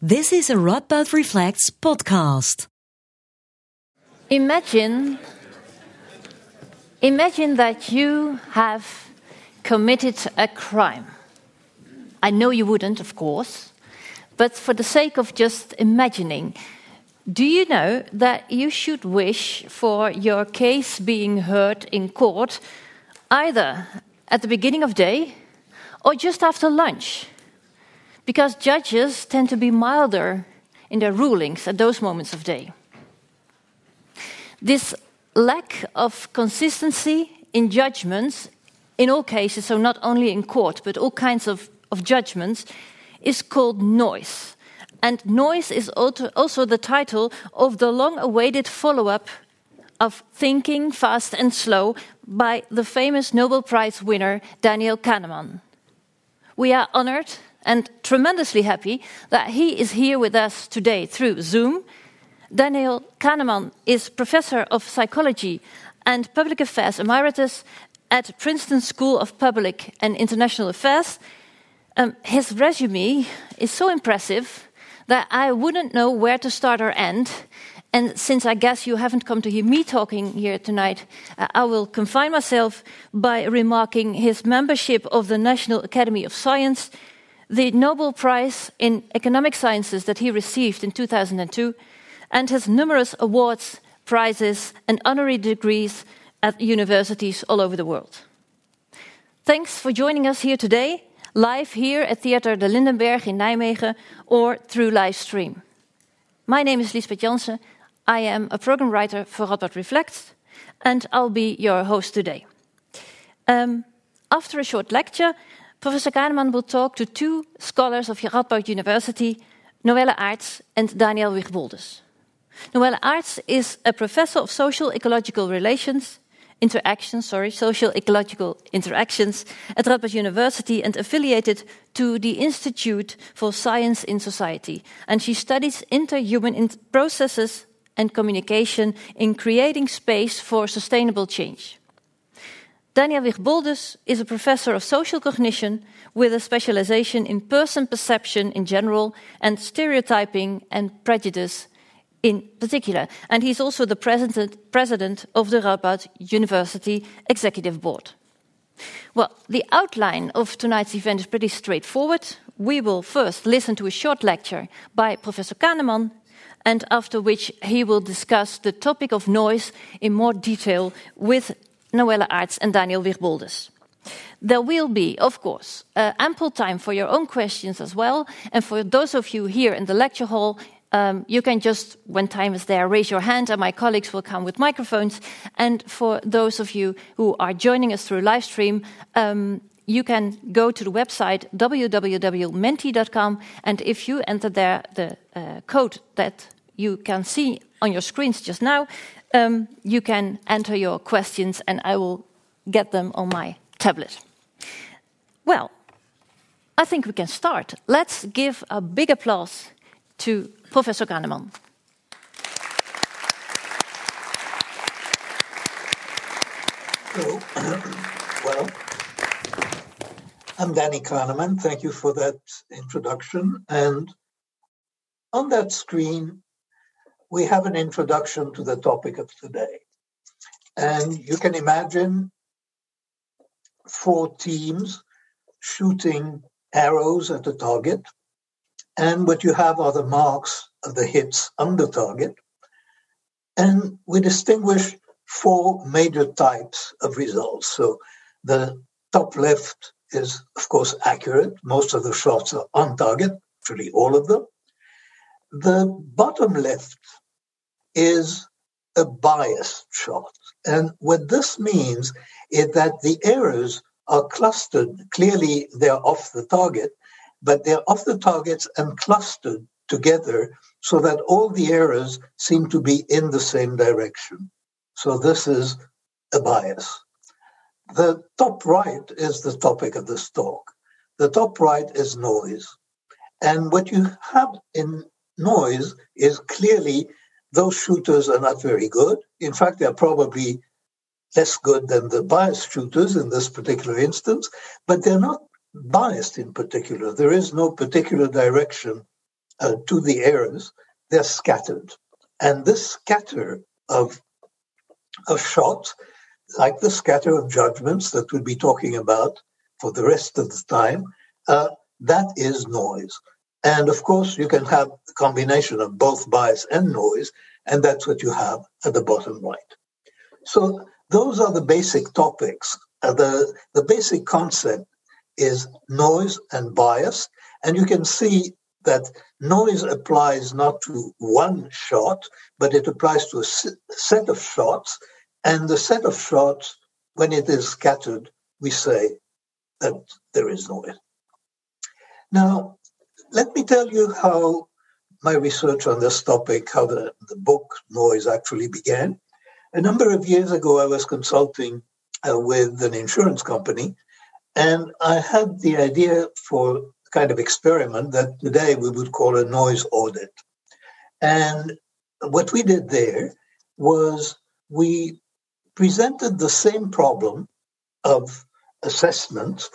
This is a Radboud Reflects podcast. Imagine imagine that you have committed a crime. I know you wouldn't, of course, but for the sake of just imagining, do you know that you should wish for your case being heard in court either at the beginning of day or just after lunch? Because judges tend to be milder in their rulings at those moments of day. This lack of consistency in judgments, in all cases, so not only in court, but all kinds of, of judgments, is called noise. And noise is also the title of the long awaited follow up of Thinking Fast and Slow by the famous Nobel Prize winner Daniel Kahneman. We are honored and tremendously happy that he is here with us today through Zoom. Daniel Kahneman is professor of psychology and public affairs emeritus at Princeton School of Public and International Affairs. Um, his resume is so impressive that I wouldn't know where to start or end. And since I guess you haven't come to hear me talking here tonight, uh, I will confine myself by remarking his membership of the National Academy of Science, the Nobel Prize in Economic Sciences that he received in 2002, and his numerous awards, prizes, and honorary degrees at universities all over the world. Thanks for joining us here today, live here at Theater de Lindenberg in Nijmegen or through live stream. My name is Lisbeth Jansen. I am a program writer for Radboud Reflects, and I'll be your host today. Um, after a short lecture, Professor Kahneman will talk to two scholars of Radboud University, Noelle Aarts and Daniel Wigboldus. Noelle Aarts is a professor of social ecological relations, interactions, sorry, social ecological interactions at Radboud University and affiliated to the Institute for Science in Society. And she studies interhuman in processes and communication in creating space for sustainable change. Daniel Wigboldus is a professor of social cognition with a specialization in person perception in general and stereotyping and prejudice in particular. And he's also the president, president of the Radboud University Executive Board. Well, the outline of tonight's event is pretty straightforward. We will first listen to a short lecture by Professor Kahneman, and after which he will discuss the topic of noise in more detail with Noelle Aarts and Daniel Wigboldus. There will be, of course, uh, ample time for your own questions as well. And for those of you here in the lecture hall, um, you can just, when time is there, raise your hand and my colleagues will come with microphones. And for those of you who are joining us through live stream, um, you can go to the website www.menti.com and if you enter there the uh, code that you can see on your screens just now, um, you can enter your questions and I will get them on my tablet. Well, I think we can start. Let's give a big applause to Professor Kahneman. Hello. well, I'm Danny Kahneman. Thank you for that introduction. And on that screen, we have an introduction to the topic of today. And you can imagine four teams shooting arrows at the target. And what you have are the marks of the hits on the target. And we distinguish four major types of results. So the top left is, of course, accurate. Most of the shots are on target, actually, all of them. The bottom left is a biased shot. And what this means is that the errors are clustered. Clearly, they're off the target, but they're off the targets and clustered together so that all the errors seem to be in the same direction. So this is a bias. The top right is the topic of this talk. The top right is noise. And what you have in noise is clearly those shooters are not very good. In fact, they're probably less good than the biased shooters in this particular instance, but they're not biased in particular. There is no particular direction uh, to the errors, they're scattered. And this scatter of, of shots, like the scatter of judgments that we'll be talking about for the rest of the time, uh, that is noise. And of course, you can have a combination of both bias and noise, and that's what you have at the bottom right. So those are the basic topics. Uh, the, the basic concept is noise and bias. And you can see that noise applies not to one shot, but it applies to a set of shots. And the set of shots, when it is scattered, we say that there is noise. Now, let me tell you how my research on this topic, how the, the book Noise actually began. A number of years ago, I was consulting uh, with an insurance company, and I had the idea for a kind of experiment that today we would call a noise audit. And what we did there was we presented the same problem of assessment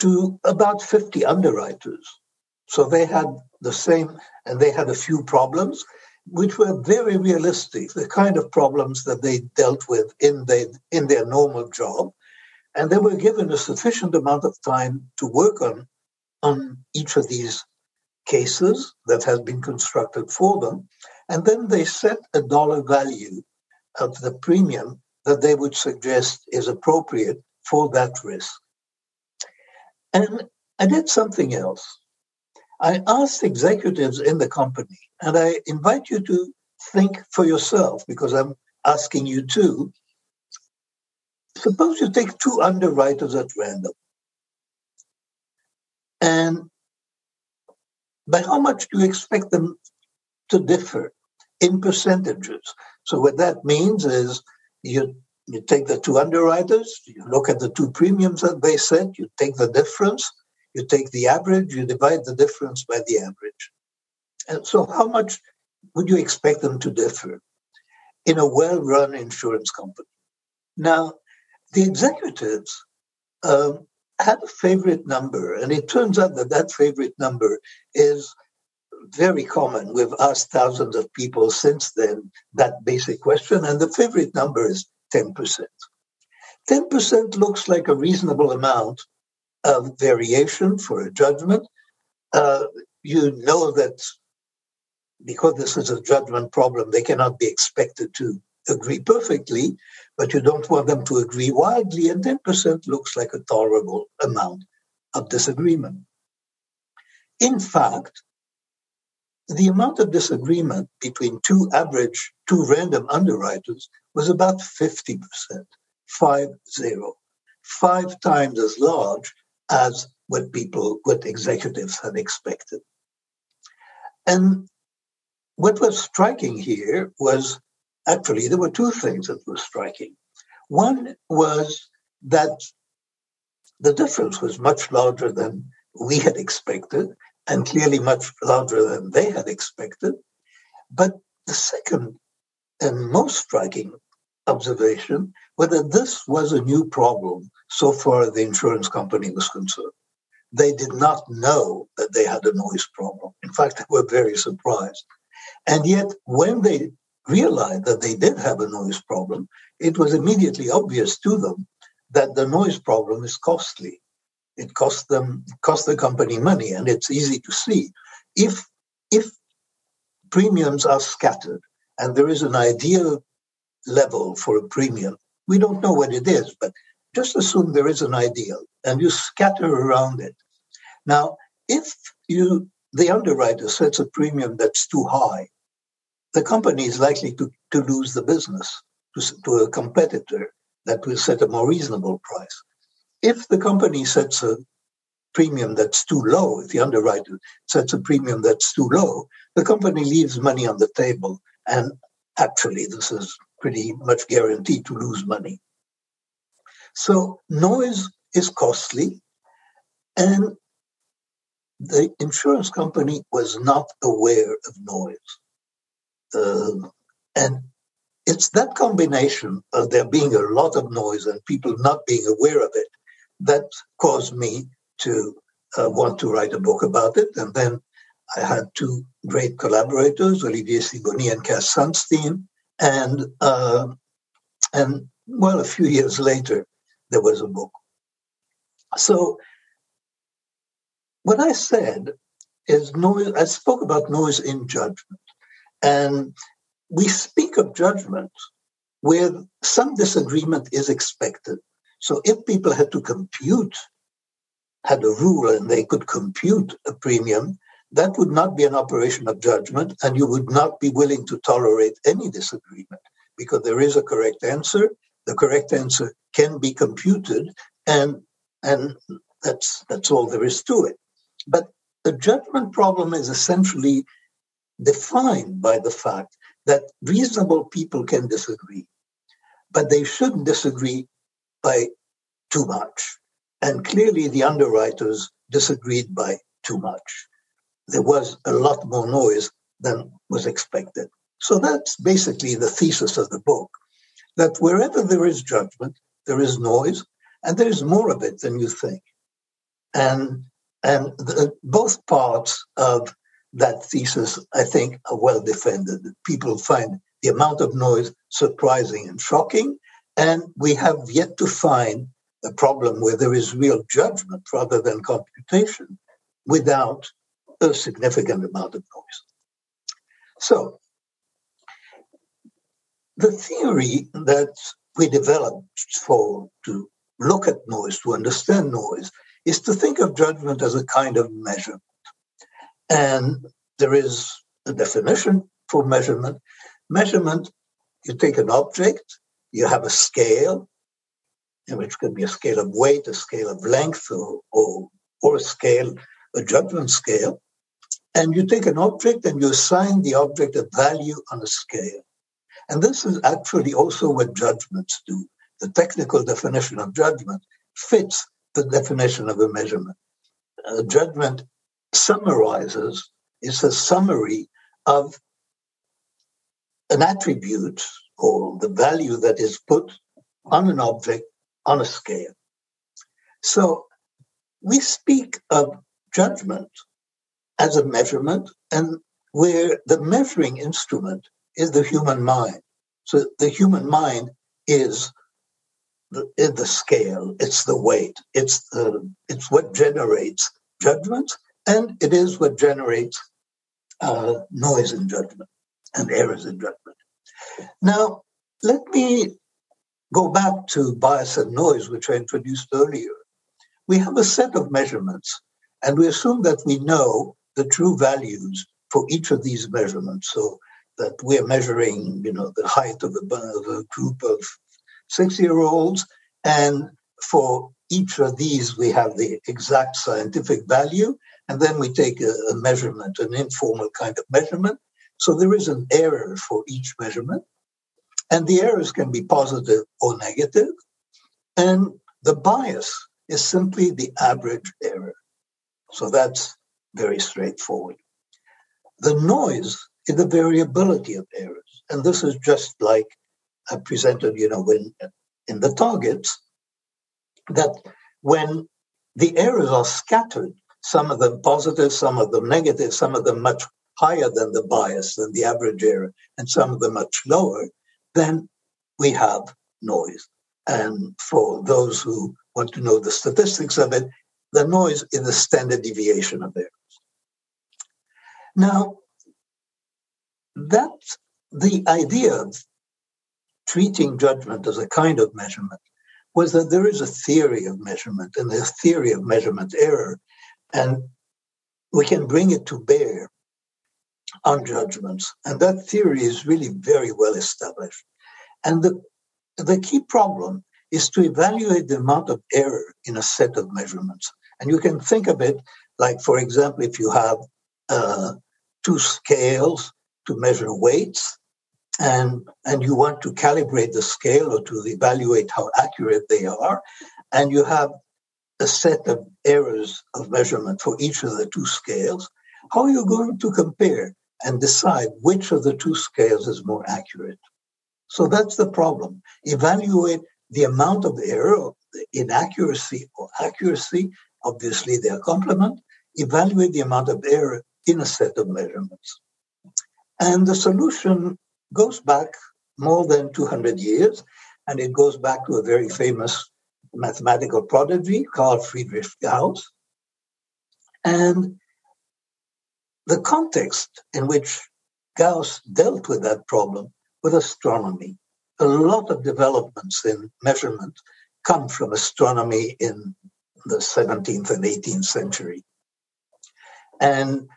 to about 50 underwriters. So they had the same, and they had a few problems, which were very realistic, the kind of problems that they dealt with in, they, in their normal job. And they were given a sufficient amount of time to work on, on each of these cases that has been constructed for them. And then they set a dollar value of the premium that they would suggest is appropriate for that risk. And I did something else. I asked executives in the company, and I invite you to think for yourself because I'm asking you to. Suppose you take two underwriters at random. And by how much do you expect them to differ in percentages? So, what that means is you, you take the two underwriters, you look at the two premiums that they set, you take the difference, you take the average, you divide the difference by the average. And so, how much would you expect them to differ in a well run insurance company? Now, the executives um, had a favorite number, and it turns out that that favorite number is very common. We've asked thousands of people since then that basic question, and the favorite number is 10%. 10% looks like a reasonable amount of variation for a judgment. Uh, you know that because this is a judgment problem, they cannot be expected to agree perfectly, but you don't want them to agree wildly, and 10% looks like a tolerable amount of disagreement. In fact, the amount of disagreement between two average, two random underwriters was about 50%, five zero, five times as large as what people, what executives had expected. And what was striking here was actually there were two things that were striking. One was that the difference was much larger than we had expected, and clearly much louder than they had expected. But the second and most striking observation was that this was a new problem so far the insurance company was concerned. They did not know that they had a noise problem. In fact, they were very surprised. And yet, when they realized that they did have a noise problem, it was immediately obvious to them that the noise problem is costly. It costs them costs the company money, and it's easy to see. If if premiums are scattered and there is an ideal level for a premium, we don't know what it is, but just assume there is an ideal and you scatter around it. Now, if you the underwriter sets a premium that's too high, the company is likely to, to lose the business to, to a competitor that will set a more reasonable price. If the company sets a premium that's too low, if the underwriter sets a premium that's too low, the company leaves money on the table. And actually, this is pretty much guaranteed to lose money. So noise is costly, and the insurance company was not aware of noise. Uh, and it's that combination of there being a lot of noise and people not being aware of it that caused me to uh, want to write a book about it. And then I had two great collaborators, Olivier Sibony and Cass Sunstein, and uh, and well, a few years later, there was a book. So, what I said is noise. I spoke about noise in judgment, and we speak of judgment where some disagreement is expected. So, if people had to compute, had a rule, and they could compute a premium, that would not be an operation of judgment, and you would not be willing to tolerate any disagreement because there is a correct answer. The correct answer can be computed, and and that's that's all there is to it. But the judgment problem is essentially defined by the fact that reasonable people can disagree, but they shouldn't disagree by too much. And clearly, the underwriters disagreed by too much there was a lot more noise than was expected. So that's basically the thesis of the book that wherever there is judgment, there is noise, and there is more of it than you think. And, and the, both parts of that thesis, I think, are well defended. People find the amount of noise surprising and shocking, and we have yet to find a problem where there is real judgment rather than computation without a significant amount of noise. So, the theory that we developed for to look at noise, to understand noise, is to think of judgment as a kind of measurement. And there is a definition for measurement. Measurement, you take an object, you have a scale, which could be a scale of weight, a scale of length, or, or, or a scale, a judgment scale and you take an object and you assign the object a value on a scale. And this is actually also what judgments do. The technical definition of judgment fits the definition of a measurement. A judgment summarizes, it's a summary of an attribute or the value that is put on an object on a scale. So we speak of judgment as a measurement and where the measuring instrument is the human mind. So the human mind is the, the scale, it's the weight, it's the, it's what generates judgment, and it is what generates uh, noise in judgment and errors in judgment. Now, let me go back to bias and noise, which I introduced earlier. We have a set of measurements, and we assume that we know the true values for each of these measurements. So that we're measuring, you know, the height of a, of a group of six-year-olds, and for each of these we have the exact scientific value, and then we take a, a measurement, an informal kind of measurement. So there is an error for each measurement, and the errors can be positive or negative, and the bias is simply the average error. So that's very straightforward. The noise is the variability of errors. And this is just like I presented, you know, when in the targets, that when the errors are scattered, some of them positive, some of them negative, some of them much higher than the bias, than the average error, and some of them much lower, then we have noise. And for those who want to know the statistics of it, the noise is the standard deviation of errors. Now, that the idea of treating judgment as a kind of measurement was that there is a theory of measurement and a theory of measurement error, and we can bring it to bear on judgments. And that theory is really very well established. And the, the key problem is to evaluate the amount of error in a set of measurements. And you can think of it like, for example, if you have uh, two scales to measure weights and and you want to calibrate the scale or to evaluate how accurate they are and you have a set of errors of measurement for each of the two scales how are you going to compare and decide which of the two scales is more accurate so that's the problem evaluate the amount of error inaccuracy or accuracy obviously they are complement evaluate the amount of error in a set of measurements. And the solution goes back more than 200 years, and it goes back to a very famous mathematical prodigy, Carl Friedrich Gauss. And the context in which Gauss dealt with that problem was astronomy. A lot of developments in measurement come from astronomy in the 17th and 18th century. And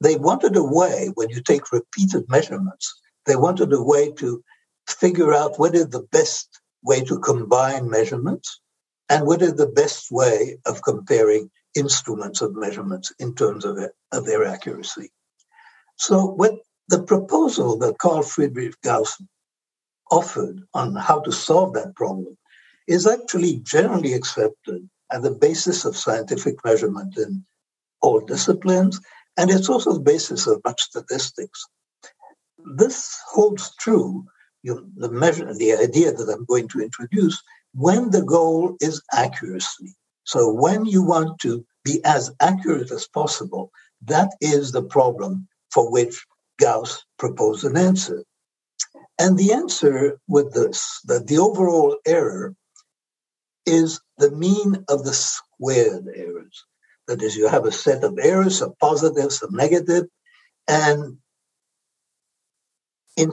they wanted a way, when you take repeated measurements, they wanted a way to figure out what is the best way to combine measurements and what is the best way of comparing instruments of measurements in terms of, of their accuracy. So what the proposal that Carl Friedrich Gauss offered on how to solve that problem is actually generally accepted as the basis of scientific measurement in all disciplines, and it's also the basis of much statistics. This holds true, you the measure, the idea that I'm going to introduce, when the goal is accuracy. So when you want to be as accurate as possible, that is the problem for which Gauss proposed an answer. And the answer with this, that the overall error is the mean of the squared errors. That is, you have a set of errors, some positive, some negative, and in,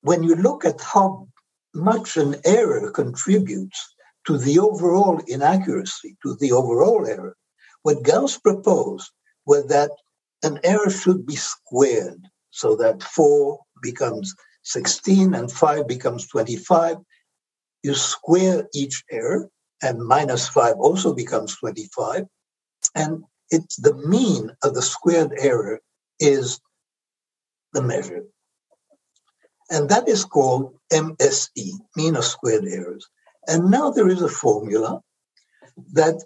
when you look at how much an error contributes to the overall inaccuracy, to the overall error, what Gauss proposed was that an error should be squared so that 4 becomes 16 and 5 becomes 25. You square each error, and minus 5 also becomes 25. And it's the mean of the squared error is the measure. And that is called MSE, mean of squared errors. And now there is a formula that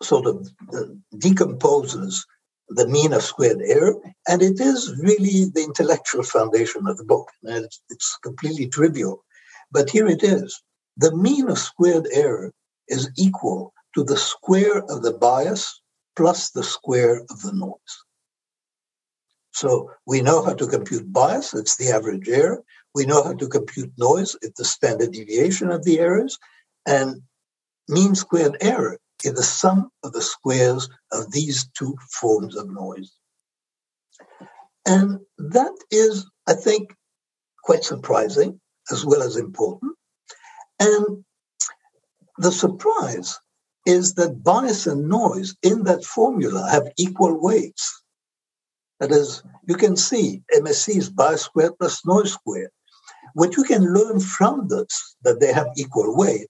sort of uh, decomposes the mean of squared error, and it is really the intellectual foundation of the book. It's, it's completely trivial, but here it is. The mean of squared error is equal to the square of the bias plus the square of the noise. So we know how to compute bias, it's the average error. We know how to compute noise, it's the standard deviation of the errors. And mean squared error is the sum of the squares of these two forms of noise. And that is, I think, quite surprising as well as important. And the surprise is that bias and noise in that formula have equal weights. That is, you can see MSE is bias squared plus noise squared. What you can learn from this, that they have equal weight,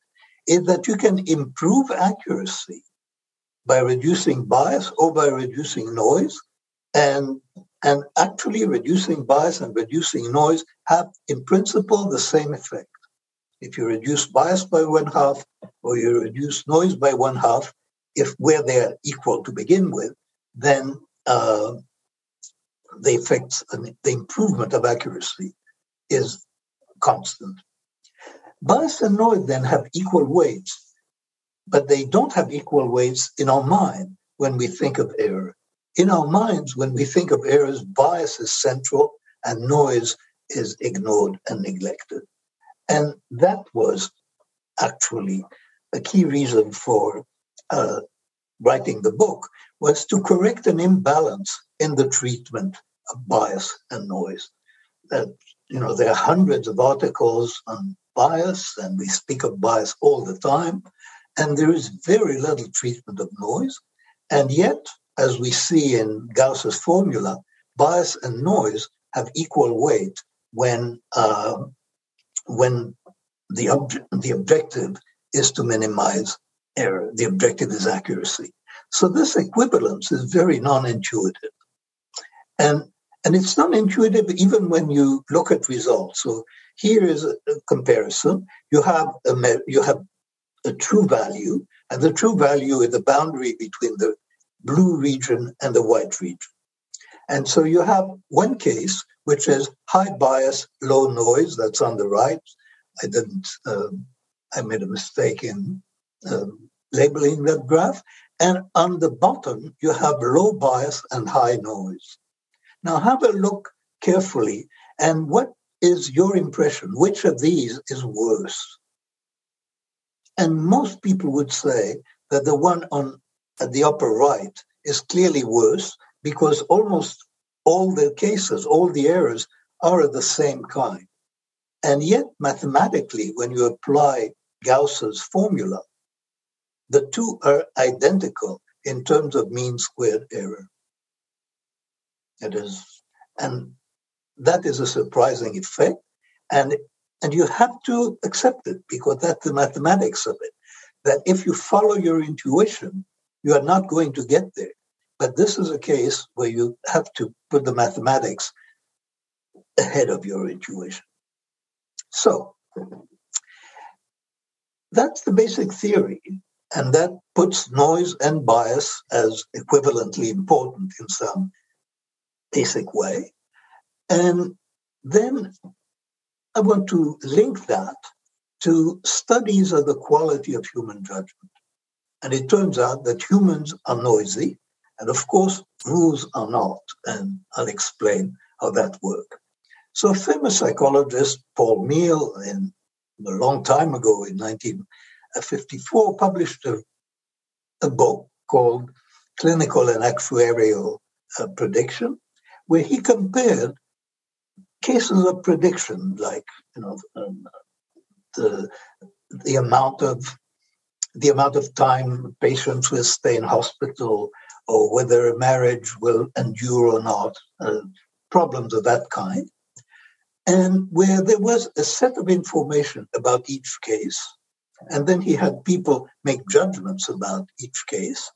is that you can improve accuracy by reducing bias or by reducing noise. And, and actually reducing bias and reducing noise have in principle the same effect. If you reduce bias by one half or you reduce noise by one half, if where they are equal to begin with, then uh, the effects, and the improvement of accuracy is constant. Bias and noise then have equal weights, but they don't have equal weights in our mind when we think of error. In our minds, when we think of errors, bias is central and noise is ignored and neglected. And that was actually a key reason for uh, writing the book was to correct an imbalance in the treatment of bias and noise. That you know there are hundreds of articles on bias, and we speak of bias all the time, and there is very little treatment of noise. And yet, as we see in Gauss's formula, bias and noise have equal weight when uh, when the the objective is to minimize error. The objective is accuracy. So this equivalence is very non-intuitive, and and it's not intuitive even when you look at results. So here is a, a comparison. You have a you have a true value, and the true value is the boundary between the blue region and the white region. And so you have one case which is high bias, low noise. That's on the right. I didn't. Um, I made a mistake in um, labeling that graph. And on the bottom, you have low bias and high noise. Now have a look carefully and what is your impression? Which of these is worse? And most people would say that the one on at the upper right is clearly worse because almost all the cases, all the errors are of the same kind. And yet, mathematically, when you apply Gauss's formula, the two are identical in terms of mean squared error. It is, and that is a surprising effect. And, and you have to accept it because that's the mathematics of it. That if you follow your intuition, you are not going to get there. But this is a case where you have to put the mathematics ahead of your intuition. So that's the basic theory. And that puts noise and bias as equivalently important in some basic way. And then I want to link that to studies of the quality of human judgment. And it turns out that humans are noisy, and of course, rules are not. And I'll explain how that works. So, a famous psychologist, Paul Meehl, in a long time ago in 1954, published a, a book called Clinical and Actuarial uh, Prediction, where he compared cases of prediction, like you know um, the the amount of the amount of time patients will stay in hospital, or whether a marriage will endure or not, uh, problems of that kind, and where there was a set of information about each case, and then he had people make judgments about each case,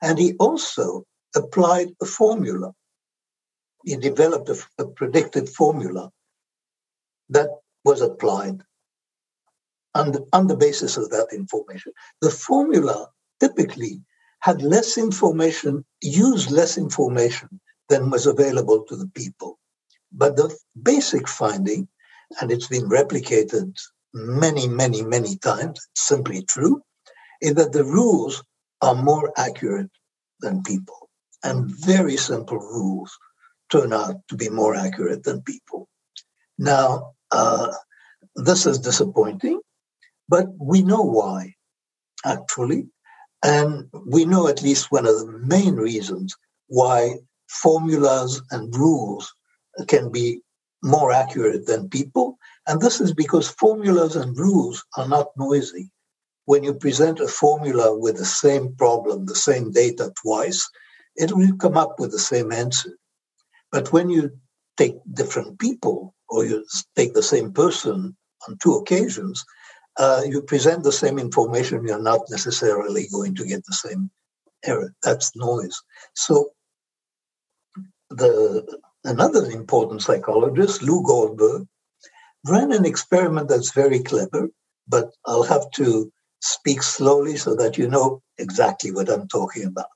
and he also applied a formula he developed a, a predicted formula that was applied on the, on the basis of that information. The formula typically had less information, used less information than was available to the people. But the basic finding, and it's been replicated many, many, many times, simply true, is that the rules are more accurate than people. And very simple rules turn out to be more accurate than people. Now, uh, this is disappointing, but we know why, actually. And we know at least one of the main reasons why formulas and rules can be more accurate than people. And this is because formulas and rules are not noisy. When you present a formula with the same problem, the same data twice, it will come up with the same answer. But when you take different people or you take the same person on two occasions, uh, you present the same information, you're not necessarily going to get the same error. That's noise. So the another important psychologist, Lew Goldberg, ran an experiment that's very clever, but I'll have to speak slowly so that you know exactly what I'm talking about.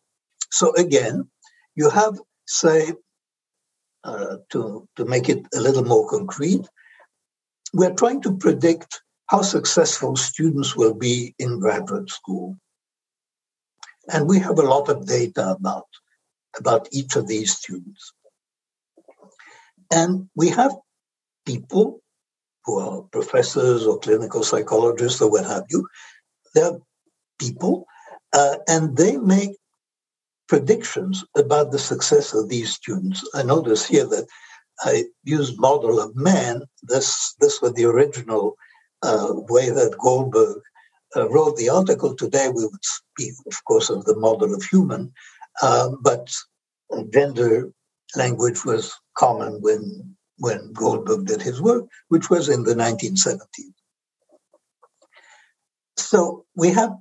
So again, you have, say, uh, to, to make it a little more concrete, we're trying to predict how successful students will be in graduate school. And we have a lot of data about, about each of these students. And we have people who are professors or clinical psychologists or what have you. They're people, uh, and they make predictions about the success of these students. I notice here that I used model of man. This this was the original uh, way that Goldberg uh, wrote the article. Today we would speak, of course, of the model of human, uh, but gender language was common when when Goldberg did his work, which was in the 1970s. So we have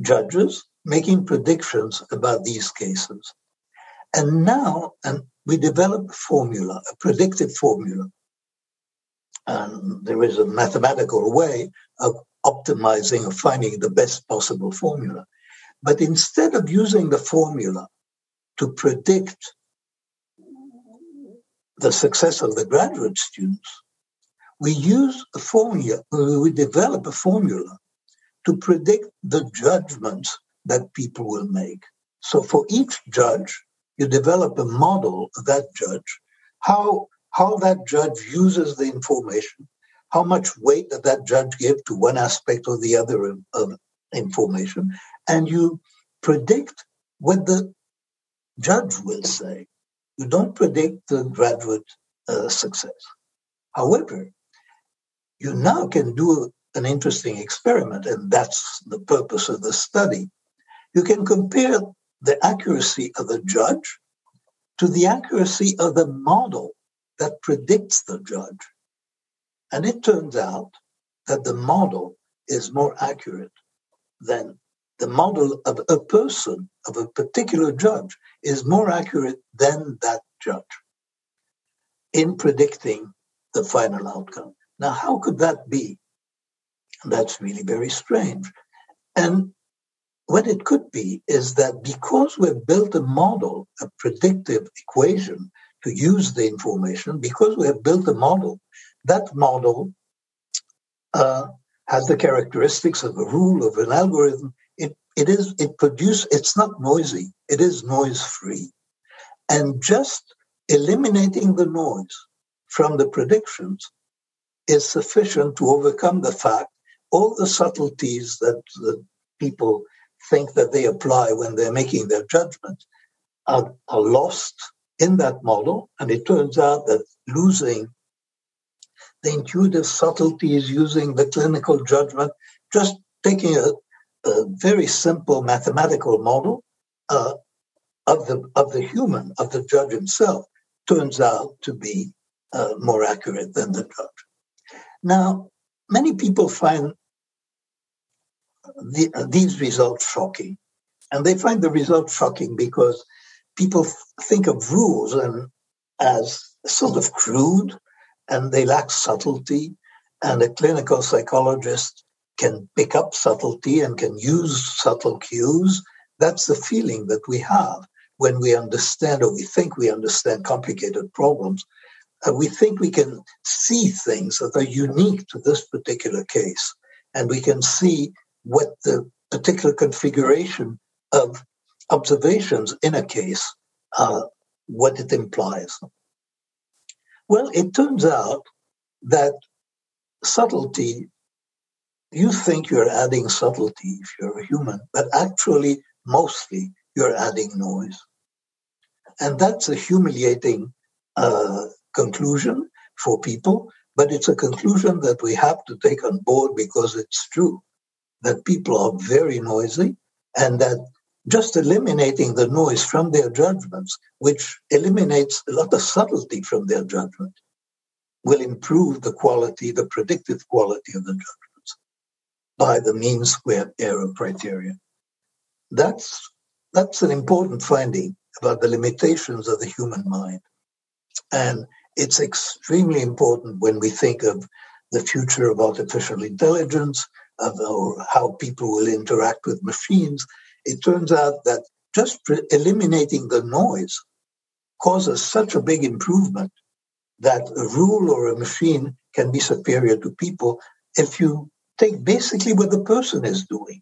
judges making predictions about these cases. And now and we develop a formula, a predictive formula. And there is a mathematical way of optimizing or finding the best possible formula. But instead of using the formula to predict the success of the graduate students, we use a formula, we develop a formula to predict the judgments that people will make. So for each judge, you develop a model of that judge, how, how that judge uses the information, how much weight does that judge give to one aspect or the other of, of information, and you predict what the judge will say. You don't predict the graduate uh, success. However, you now can do an interesting experiment, and that's the purpose of the study. You can compare the accuracy of the judge to the accuracy of the model that predicts the judge. And it turns out that the model is more accurate than the model of a person, of a particular judge, is more accurate than that judge in predicting the final outcome. Now, how could that be? That's really very strange. And what it could be is that because we've built a model, a predictive equation to use the information, because we have built a model, that model uh, has the characteristics of a rule of an algorithm. It, it is, it produce, it's not noisy. It is noise free. And just eliminating the noise from the predictions is sufficient to overcome the fact all the subtleties that the people think that they apply when they're making their judgment are, are lost in that model. And it turns out that losing the intuitive subtleties using the clinical judgment, just taking a, a very simple mathematical model uh, of the of the human, of the judge himself, turns out to be uh, more accurate than the judge. Now, many people find the, these results shocking, and they find the results shocking because people think of rules and as sort of crude and they lack subtlety. And a clinical psychologist can pick up subtlety and can use subtle cues. That's the feeling that we have when we understand or we think we understand complicated problems. Uh, we think we can see things that are unique to this particular case, and we can see what the particular configuration of observations in a case, uh, what it implies. Well, it turns out that subtlety, you think you're adding subtlety if you're a human, but actually, mostly, you're adding noise. And that's a humiliating uh, conclusion for people, but it's a conclusion that we have to take on board because it's true that people are very noisy and that just eliminating the noise from their judgments, which eliminates a lot of subtlety from their judgment, will improve the quality, the predictive quality of the judgments by the mean squared error criterion. That's, that's an important finding about the limitations of the human mind. And it's extremely important when we think of the future of artificial intelligence, of how people will interact with machines, it turns out that just eliminating the noise causes such a big improvement that a rule or a machine can be superior to people if you take basically what the person is doing,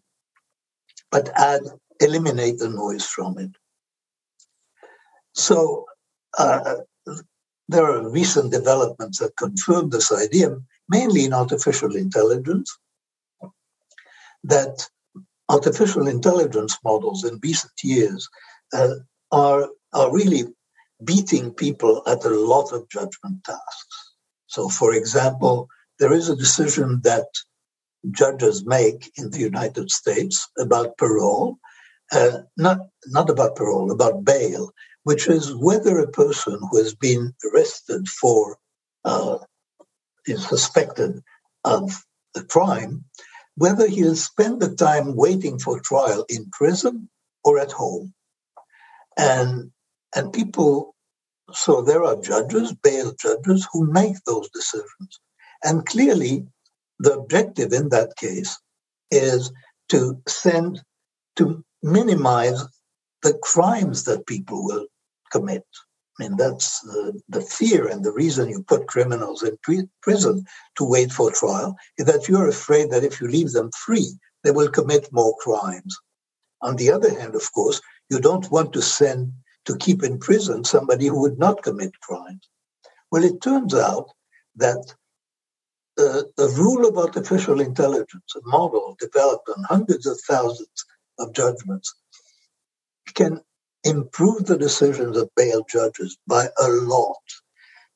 but add, eliminate the noise from it. So uh, there are recent developments that confirm this idea, mainly in artificial intelligence, that artificial intelligence models in recent years uh, are are really beating people at a lot of judgment tasks. So, for example, there is a decision that judges make in the United States about parole, uh, not not about parole, about bail, which is whether a person who has been arrested for uh, is suspected of a crime whether he'll spend the time waiting for trial in prison or at home. And, and people, so there are judges, bail judges, who make those decisions. And clearly, the objective in that case is to send, to minimize the crimes that people will commit. I mean, that's the, the fear and the reason you put criminals in prison to wait for trial is that you're afraid that if you leave them free, they will commit more crimes. On the other hand, of course, you don't want to send to keep in prison somebody who would not commit crimes. Well, it turns out that uh, the rule of artificial intelligence, a model developed on hundreds of thousands of judgments, can improve the decisions of bail judges by a lot.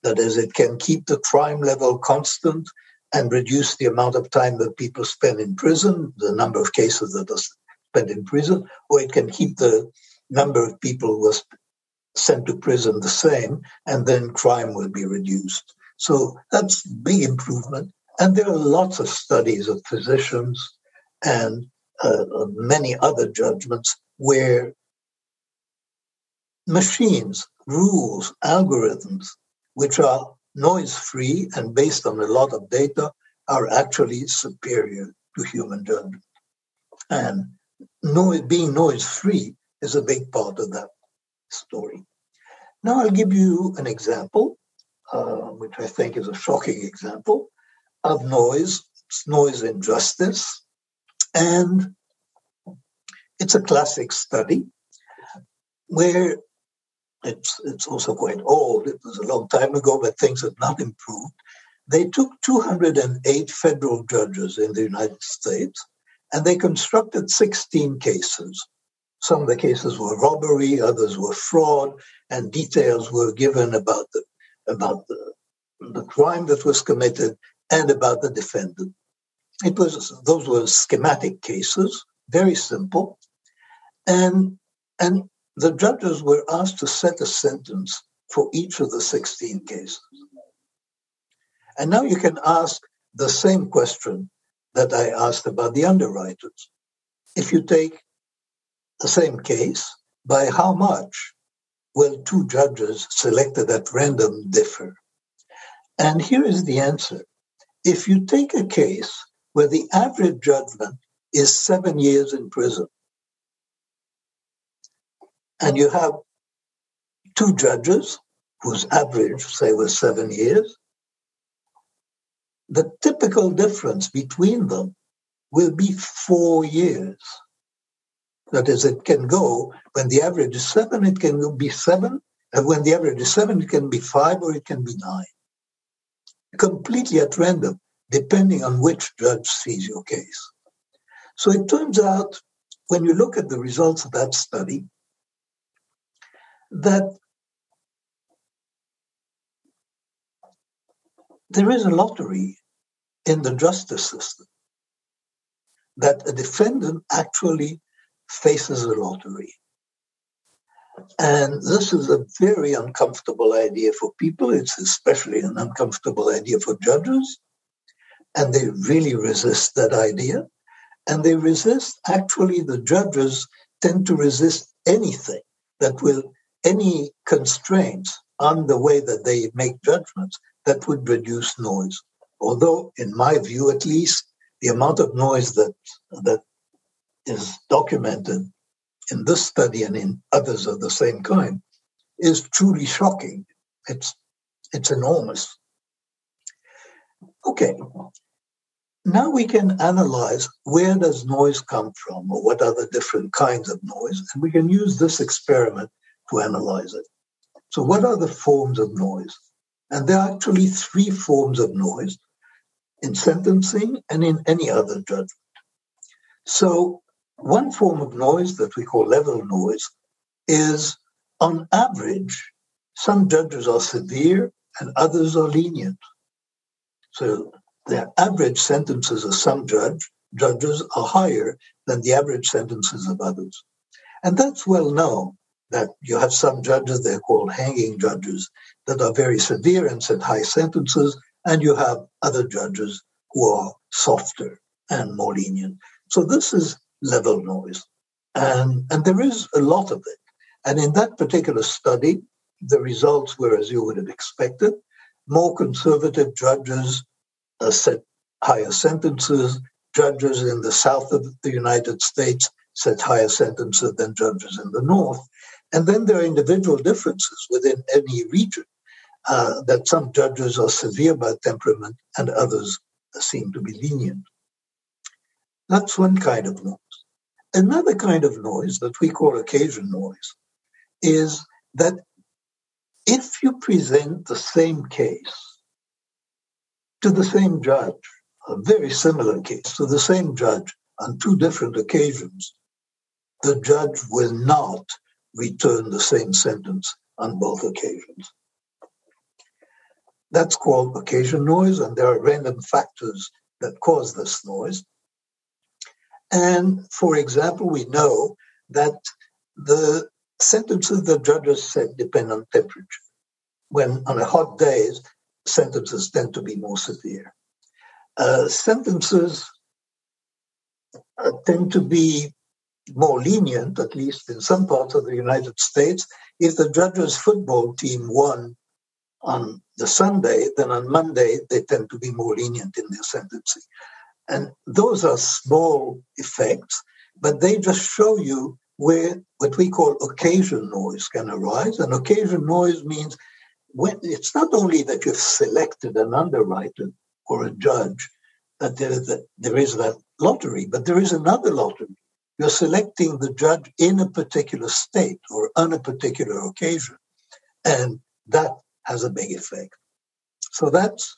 That is, it can keep the crime level constant and reduce the amount of time that people spend in prison, the number of cases that are spent in prison, or it can keep the number of people who are sent to prison the same, and then crime will be reduced. So that's big improvement. And there are lots of studies of physicians and uh, many other judgments where machines, rules, algorithms, which are noise free and based on a lot of data, are actually superior to human judgment. And noise, being noise free is a big part of that story. Now, I'll give you an example, uh, which I think is a shocking example of noise. It's noise in justice. And it's a classic study where it's, it's also quite old. It was a long time ago, but things have not improved. They took 208 federal judges in the United States and they constructed 16 cases. Some of the cases were robbery, others were fraud, and details were given about the about the, the crime that was committed and about the defendant. It was those were schematic cases, very simple, and and the judges were asked to set a sentence for each of the 16 cases. And now you can ask the same question that I asked about the underwriters. If you take the same case, by how much will two judges selected at random differ? And here is the answer. If you take a case where the average judgment is seven years in prison, and you have two judges whose average, say, was seven years, the typical difference between them will be four years. That is, it can go when the average is seven, it can be seven, and when the average is seven, it can be five or it can be nine. Completely at random, depending on which judge sees your case. So it turns out, when you look at the results of that study, that there is a lottery in the justice system, that a defendant actually faces a lottery. And this is a very uncomfortable idea for people. It's especially an uncomfortable idea for judges. And they really resist that idea. And they resist, actually, the judges tend to resist anything that will any constraints on the way that they make judgments that would reduce noise. Although, in my view at least, the amount of noise that that is documented in this study and in others of the same kind is truly shocking. It's it's enormous. Okay. Now we can analyze where does noise come from or what are the different kinds of noise and we can use this experiment to analyze it. So, what are the forms of noise? And there are actually three forms of noise in sentencing and in any other judgment. So, one form of noise that we call level noise is, on average, some judges are severe and others are lenient. So, the average sentences of some judge, judges are higher than the average sentences of others. And that's well known that you have some judges, they're called hanging judges, that are very severe and set high sentences, and you have other judges who are softer and more lenient. So this is level noise. And, and there is a lot of it. And in that particular study, the results were as you would have expected. More conservative judges uh, set higher sentences. Judges in the south of the United States set higher sentences than judges in the north. And then there are individual differences within any region uh, that some judges are severe by temperament and others seem to be lenient. That's one kind of noise. Another kind of noise that we call occasion noise is that if you present the same case to the same judge, a very similar case to the same judge on two different occasions, the judge will not return the same sentence on both occasions. That's called occasion noise, and there are random factors that cause this noise. And for example, we know that the sentences the judges said depend on temperature. When on a hot day, sentences tend to be more severe. Uh, sentences uh, tend to be more lenient, at least in some parts of the United States, if the judges' football team won on the Sunday, then on Monday they tend to be more lenient in their sentencing. And those are small effects, but they just show you where what we call occasion noise can arise. And occasion noise means when it's not only that you've selected an underwriter or a judge, that that there is that lottery, but there is another lottery. You're selecting the judge in a particular state or on a particular occasion. And that has a big effect. So that's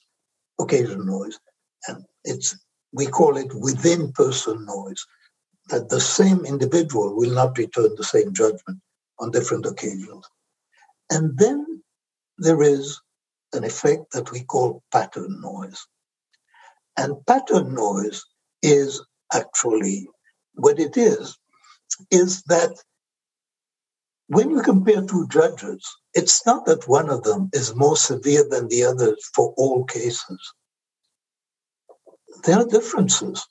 occasion noise. And it's we call it within person noise, that the same individual will not return the same judgment on different occasions. And then there is an effect that we call pattern noise. And pattern noise is actually what it is, is that when you compare two judges, it's not that one of them is more severe than the others for all cases. There are differences.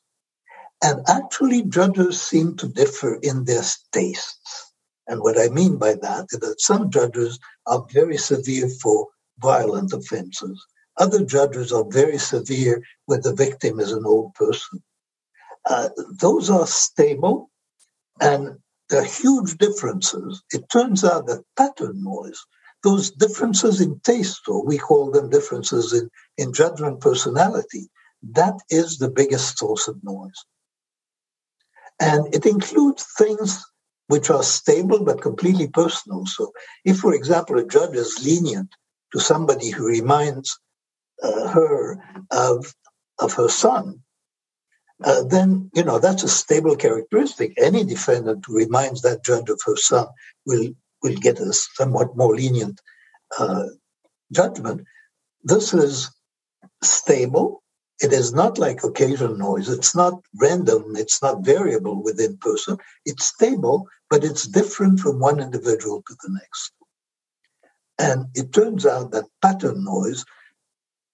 And actually, judges seem to differ in their tastes. And what I mean by that is that some judges are very severe for violent offenses. Other judges are very severe when the victim is an old person. Uh, those are stable and there are huge differences. It turns out that pattern noise, those differences in taste, or we call them differences in, in judgment personality, that is the biggest source of noise. And it includes things which are stable but completely personal. So, if, for example, a judge is lenient to somebody who reminds uh, her of, of her son, uh, then you know that's a stable characteristic. Any defendant who reminds that judge of her son will will get a somewhat more lenient uh, judgment. This is stable. It is not like occasional noise. It's not random. It's not variable within person. It's stable, but it's different from one individual to the next. And it turns out that pattern noise,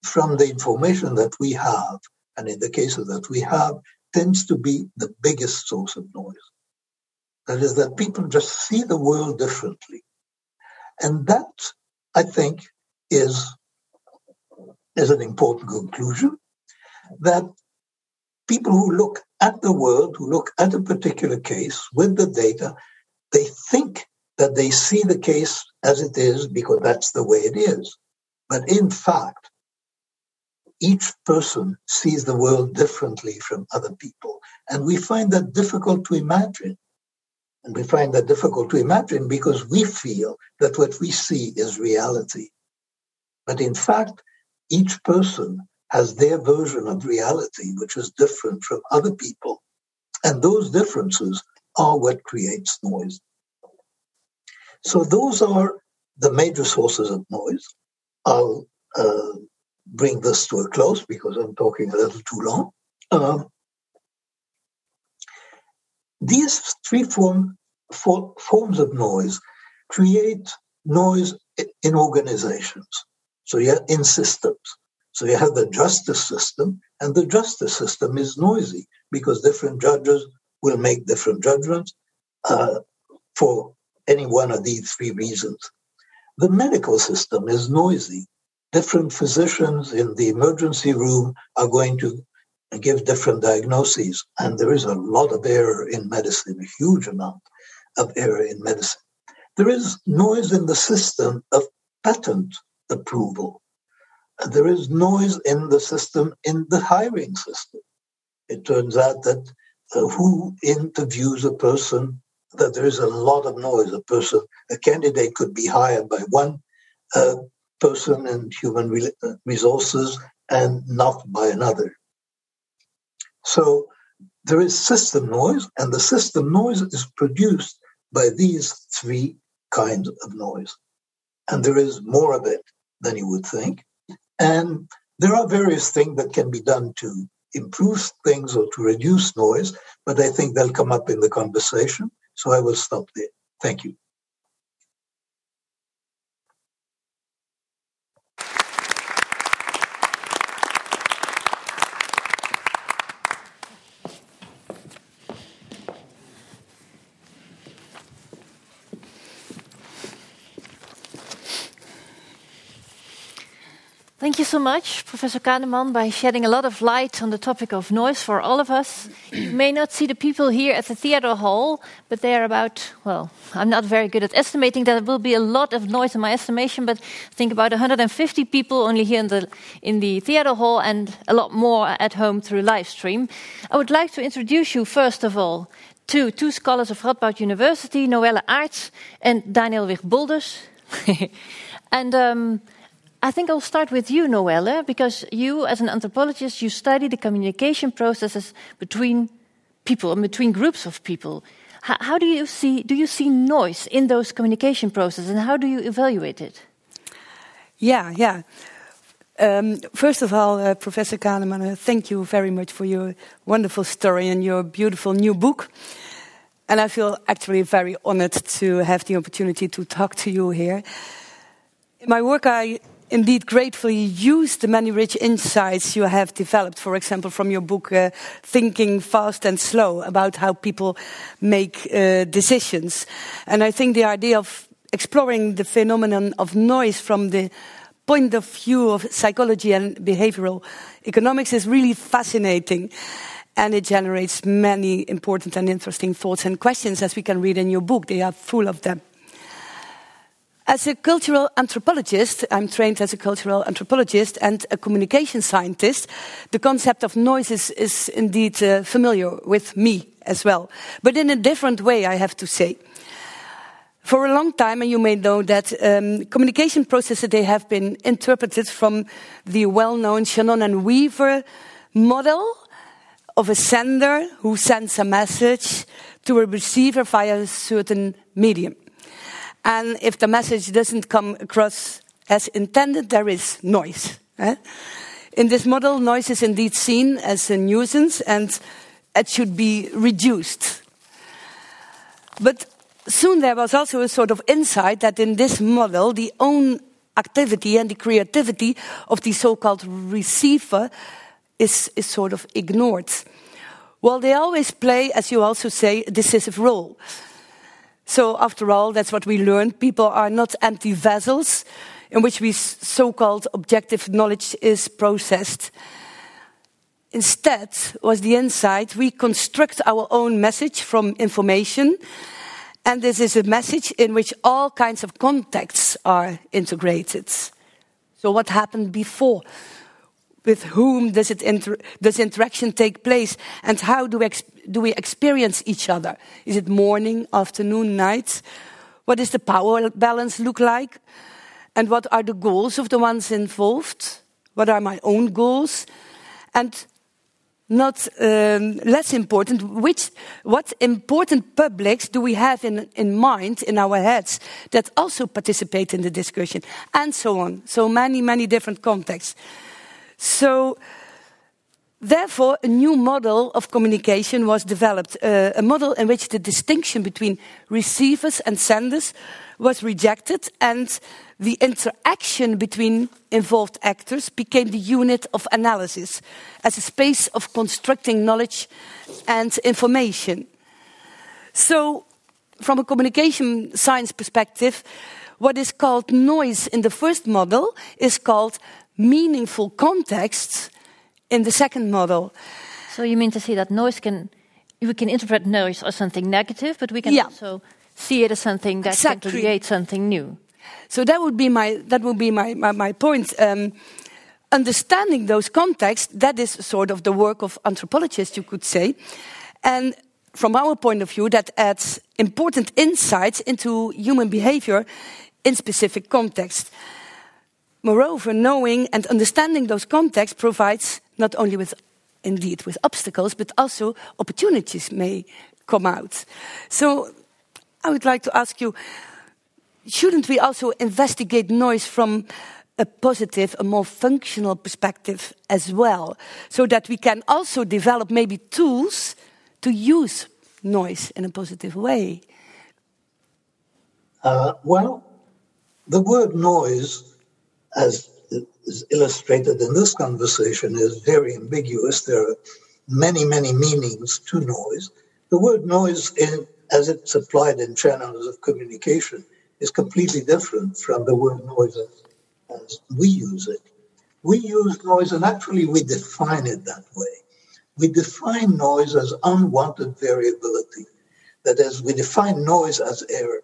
from the information that we have, and in the cases that we have, tends to be the biggest source of noise. That is, that people just see the world differently. And that, I think, is, is an important conclusion that people who look at the world, who look at a particular case with the data, they think that they see the case as it is because that's the way it is. But in fact, each person sees the world differently from other people. And we find that difficult to imagine. And we find that difficult to imagine because we feel that what we see is reality. But in fact, each person has their version of reality, which is different from other people. And those differences are what creates noise. So those are the major sources of noise. I'll uh, bring this to a close because I'm talking a little too long. Um, these three form, for, forms of noise create noise in organizations. So you have in systems. So you have the justice system, and the justice system is noisy because different judges will make different judgments uh, for any one of these three reasons. The medical system is noisy different physicians in the emergency room are going to give different diagnoses. And there is a lot of error in medicine, a huge amount of error in medicine. There is noise in the system of patent approval. There is noise in the system in the hiring system. It turns out that uh, who interviews a person that there is a lot of noise. A person, a candidate could be hired by one uh, person in human uh, resources and not by another. So there is system noise, and the system noise is produced by these three kinds of noise. And there is more of it than you would think. And there are various things that can be done to improve things or to reduce noise, but I think they'll come up in the conversation. So I will stop there. Thank you. Thank you so much, Professor Kahneman, by shedding a lot of light on the topic of noise for all of us. you may not see the people here at the theater hall, but they are about, well, I'm not very good at estimating. There will be a lot of noise in my estimation, but I think about 150 people only here in the, in the theater hall and a lot more at home through live stream. I would like to introduce you, first of all, to two scholars of Radboud University, Noelle Aarts and Daniel Wigboldus. and um, I think I'll start with you, Noelle, because you, as an anthropologist, you study the communication processes between people and between groups of people. How, how do you see do you see noise in those communication processes, and how do you evaluate it? Yeah, yeah. Um, first of all, uh, Professor Kahneman, uh, thank you very much for your wonderful story and your beautiful new book. And I feel actually very honored to have the opportunity to talk to you here. In my work, I indeed gratefully use the many rich insights you have developed, for example, from your book, uh, Thinking Fast and Slow, about how people make uh, decisions. And I think the idea of exploring the phenomenon of noise from the point of view of psychology and behavioral economics is really fascinating. And it generates many important and interesting thoughts and questions, as we can read in your book. They are full of them. As a cultural anthropologist, I'm trained as a cultural anthropologist and a communication scientist. The concept of noise is, is indeed uh, familiar with me as well, but in a different way, I have to say. For a long time, and you may know that um, communication processes they have been interpreted from the well-known Shannon and Weaver model of a sender who sends a message to a receiver via a certain medium. And if the message doesn't come across as intended, there is noise. Eh? In this model, noise is indeed seen as a nuisance and it should be reduced. But soon there was also a sort of insight that in this model, the own activity and the creativity of the so called receiver is, is sort of ignored. Well, they always play, as you also say, a decisive role. So, after all, that's what we learned. People are not empty vessels in which we so called objective knowledge is processed. Instead, was the insight we construct our own message from information, and this is a message in which all kinds of contexts are integrated. So, what happened before? with whom does, it inter does interaction take place and how do we, do we experience each other? Is it morning, afternoon, night? What does the power balance look like? And what are the goals of the ones involved? What are my own goals? And not um, less important, which, what important publics do we have in, in mind, in our heads, that also participate in the discussion, and so on. So many, many different contexts. So, therefore, a new model of communication was developed, uh, a model in which the distinction between receivers and senders was rejected, and the interaction between involved actors became the unit of analysis as a space of constructing knowledge and information. So, from a communication science perspective, what is called noise in the first model is called meaningful contexts in the second model. So you mean to say that noise can we can interpret noise as something negative, but we can yeah. also see it as something that exactly. can create something new. So that would be my that would be my my, my point. Um, understanding those contexts, that is sort of the work of anthropologists, you could say. And from our point of view, that adds important insights into human behavior in specific contexts. Moreover, knowing and understanding those contexts provides not only with indeed with obstacles, but also opportunities may come out. So I would like to ask you, shouldn't we also investigate noise from a positive, a more functional perspective as well, so that we can also develop maybe tools to use noise in a positive way? Uh, well, the word noise, as is illustrated in this conversation, is very ambiguous. There are many, many meanings to noise. The word noise, in, as it's applied in channels of communication, is completely different from the word noise as, as we use it. We use noise, and actually we define it that way. We define noise as unwanted variability. That is, we define noise as error.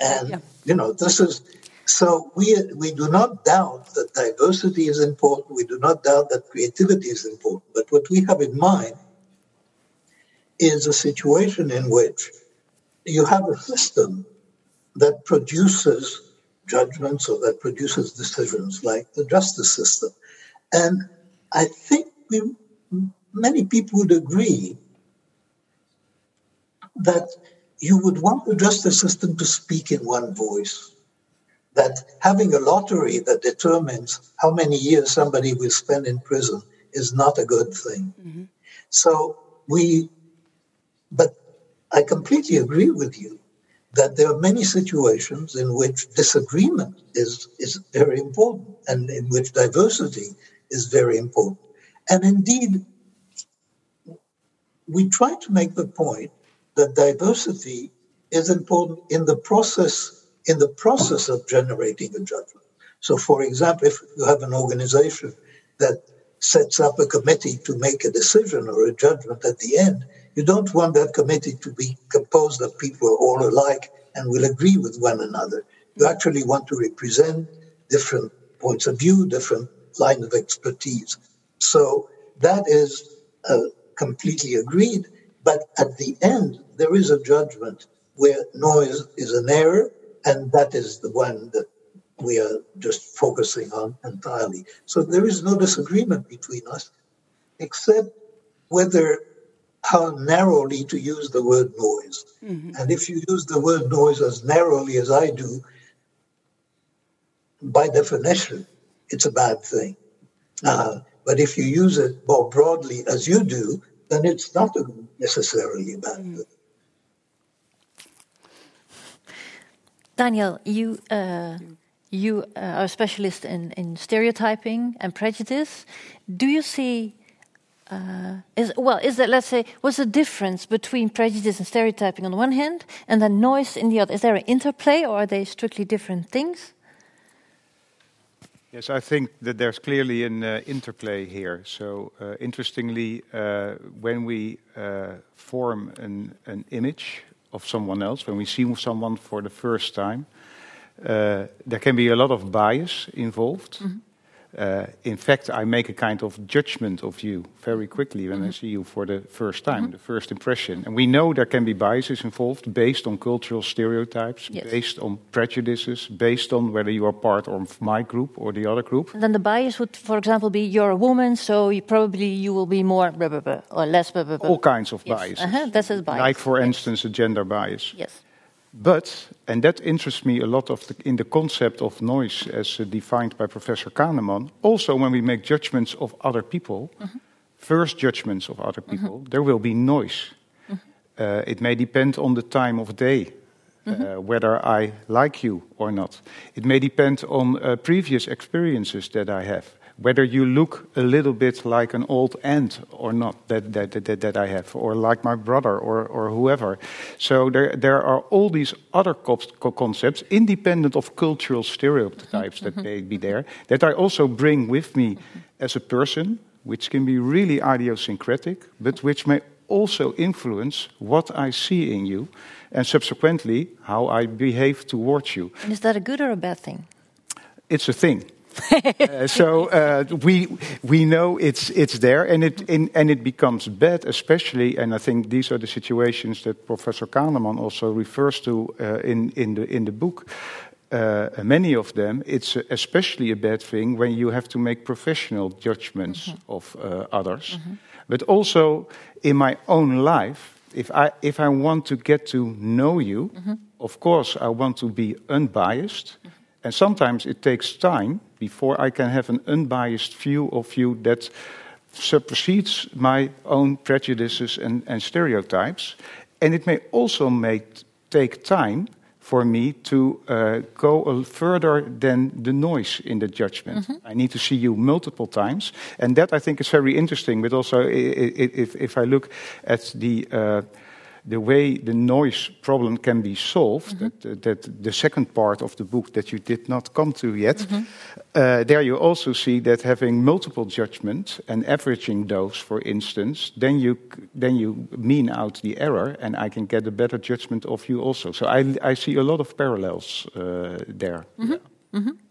And, yeah. you know, this is so we, we do not doubt that diversity is important. We do not doubt that creativity is important. But what we have in mind is a situation in which you have a system that produces judgments or that produces decisions like the justice system. And I think we, many people would agree that you would want the justice system to speak in one voice that having a lottery that determines how many years somebody will spend in prison is not a good thing. Mm-hmm. So we, but I completely agree with you that there are many situations in which disagreement is, is very important and in which diversity is very important. And indeed, we try to make the point that diversity is important in the process in the process of generating a judgment. So, for example, if you have an organization that sets up a committee to make a decision or a judgment at the end, you don't want that committee to be composed of people are all alike and will agree with one another. You actually want to represent different points of view, different lines of expertise. So that is uh, completely agreed. But at the end, there is a judgment where noise is an error and that is the one that we are just focusing on entirely. So there is no disagreement between us, except whether how narrowly to use the word noise. Mm-hmm. And if you use the word noise as narrowly as I do, by definition, it's a bad thing. Uh, but if you use it more broadly as you do, then it's not necessarily a bad mm-hmm. thing. Daniel, you uh, you uh, are a specialist in, in stereotyping and prejudice. Do you see uh, is well is that let's say what's the difference between prejudice and stereotyping on the one hand and then noise in the other? Is there an interplay or are they strictly different things? Yes, I think that there's clearly an uh, interplay here. So, uh, interestingly, uh, when we uh, form an, an image of someone else, when we see someone for the first time, uh, there can be a lot of bias involved. Mm -hmm. Uh, in fact, I make a kind of judgment of you very quickly when mm -hmm. I see you for the first time, mm -hmm. the first impression. And we know there can be biases involved based on cultural stereotypes, yes. based on prejudices, based on whether you are part of my group or the other group. And then the bias would, for example, be you're a woman, so you probably you will be more blah, blah, blah, or less. Blah, blah, blah. All kinds of yes. biases. Uh -huh, that's a bias. Like, for yes. instance, a gender bias. Yes. But, and that interests me a lot of the, in the concept of noise as uh, defined by Professor Kahneman, also when we make judgments of other people, mm -hmm. first judgments of other people, mm -hmm. there will be noise. Mm -hmm. uh, it may depend on the time of day, uh, mm-hmm. whether I like you or not. It may depend on uh, previous experiences that I have whether you look a little bit like an old aunt or not that, that, that, that I have, or like my brother or, or whoever. So there, there are all these other concepts, independent of cultural stereotypes that mm-hmm. may be there, that I also bring with me as a person, which can be really idiosyncratic, but which may also influence what I see in you and subsequently how I behave towards you. And is that a good or a bad thing? It's a thing. Uh, so uh, we we know it's it's there, and it in, and it becomes bad, especially. And I think these are the situations that Professor Kahneman also refers to uh, in in the in the book. Uh, many of them, it's especially a bad thing when you have to make professional judgments mm -hmm. of uh, others. Mm -hmm. But also in my own life, if I if I want to get to know you, mm -hmm. of course I want to be unbiased, and sometimes it takes time before I can have an unbiased view of you that supersedes my own prejudices and, and stereotypes. And it may also make, take time for me to uh, go further than the noise in the judgment. Mm -hmm. I need to see you multiple times, and that I think is very interesting. But also, if if I look at the uh, the way the noise problem can be solved, mm -hmm. that, that, the second part of the book that you did not come to yet, mm -hmm. uh, there you also see that having multiple judgments and averaging those, for instance, then you then you mean out the error, and I can get a better judgment of you also. So I I see a lot of parallels uh, there. Mm -hmm. yeah.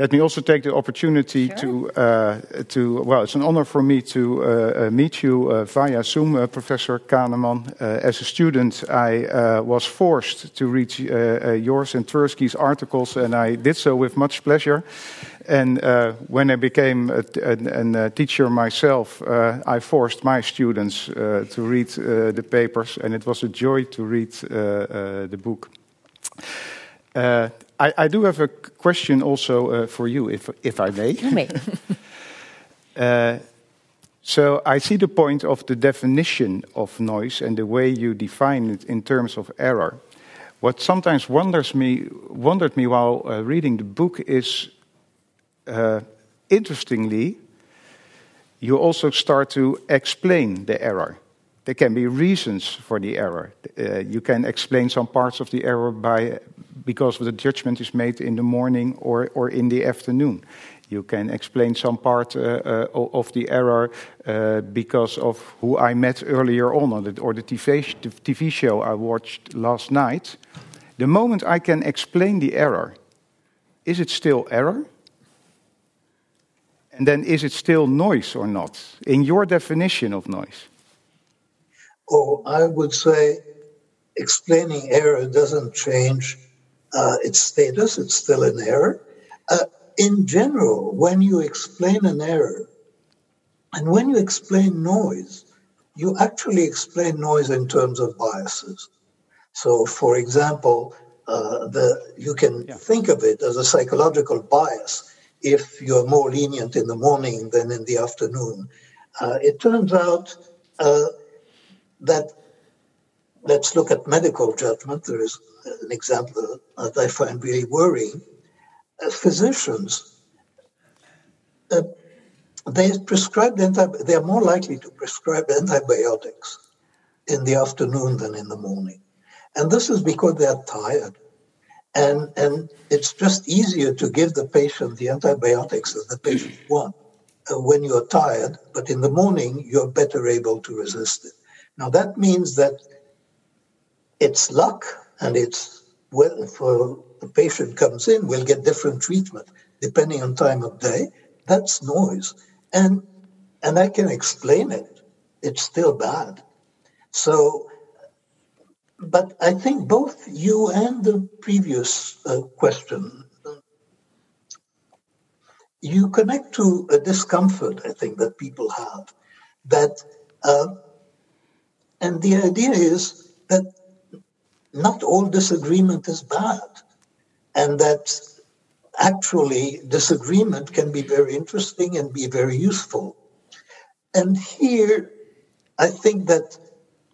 Let me also take the opportunity sure. to, uh, to, well, it's an honor for me to uh, uh, meet you uh, via Zoom, uh, Professor Kahneman. Uh, as a student, I was forced to read yours and Tversky's articles, and I did so with much pleasure. And when I became a, a, a teacher myself, I forced my students to read the papers, and it was a joy to read the book. I, I, do have a question also uh, for you, if, if I may. You may. uh, so I see the point of the definition of noise and the way you define it in terms of error. What sometimes wonders me, wondered me while uh, reading the book is, uh, interestingly, you also start to explain the error. There can be reasons for the error. Uh, you can explain some parts of the error by because the judgment is made in the morning or, or in the afternoon. You can explain some part uh, uh, of the error uh, because of who I met earlier on, or the, or the TV, the TV show I watched last night. The moment I can explain the error, is it still error? And then is it still noise or not? In your definition of noise? Oh, I would say explaining error doesn't change uh, its status, it's still an error. Uh, in general, when you explain an error, and when you explain noise, you actually explain noise in terms of biases. So, for example, uh, the, you can yeah. think of it as a psychological bias if you're more lenient in the morning than in the afternoon. Uh, it turns out uh, that let's look at medical judgment. There is an example that I find really worrying. As physicians, uh, they prescribe anti- they are more likely to prescribe antibiotics in the afternoon than in the morning. And this is because they are tired. And, and it's just easier to give the patient the antibiotics that the patient wants uh, when you're tired, but in the morning, you're better able to resist it. Now, that means that it's luck and it's well for the patient comes in we'll get different treatment depending on time of day. That's noise. And and i can explain it. It's still bad. So but i think both you and the previous uh, question you connect to a discomfort i think that people have that uh, and the idea is that not all disagreement is bad, and that actually disagreement can be very interesting and be very useful. And here, I think that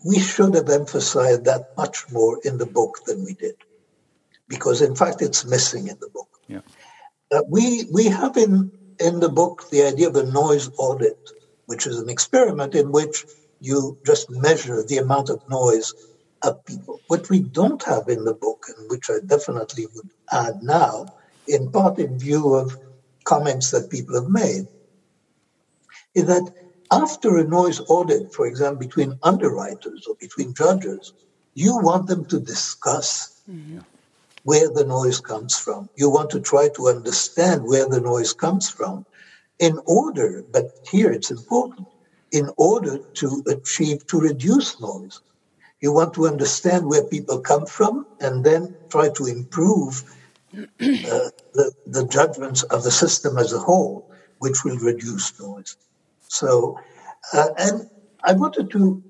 we should have emphasized that much more in the book than we did, because in fact it's missing in the book. Yeah. Uh, we we have in in the book the idea of a noise audit, which is an experiment in which you just measure the amount of noise of people. What we don't have in the book, and which I definitely would add now, in part in view of comments that people have made, is that after a noise audit, for example, between underwriters or between judges, you want them to discuss. Mm-hmm. where the noise comes from. You want to try to understand where the noise comes from in order, but here it's important, in order to achieve, to reduce noise. You want to understand where people come from and then try to improve uh, the, the judgments of the system as a whole, which will reduce noise. So, uh, and I wanted to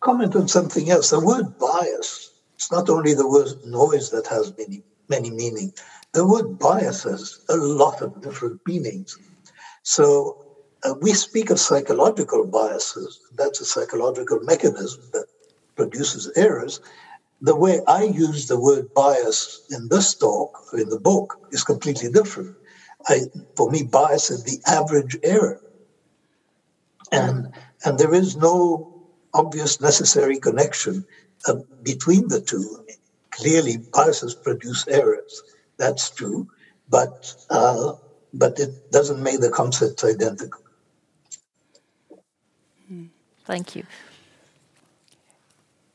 comment on something else. The word bias, it's not only the word noise that has many, many meanings. The word bias has a lot of different meanings. So uh, we speak of psychological biases. That's a psychological mechanism that produces errors. The way I use the word bias in this talk, in the book, is completely different. I, for me, bias is the average error. And, and there is no obvious necessary connection uh, between the two. Clearly, biases produce errors. That's true, but uh, but it doesn't make the concepts identical. Thank you.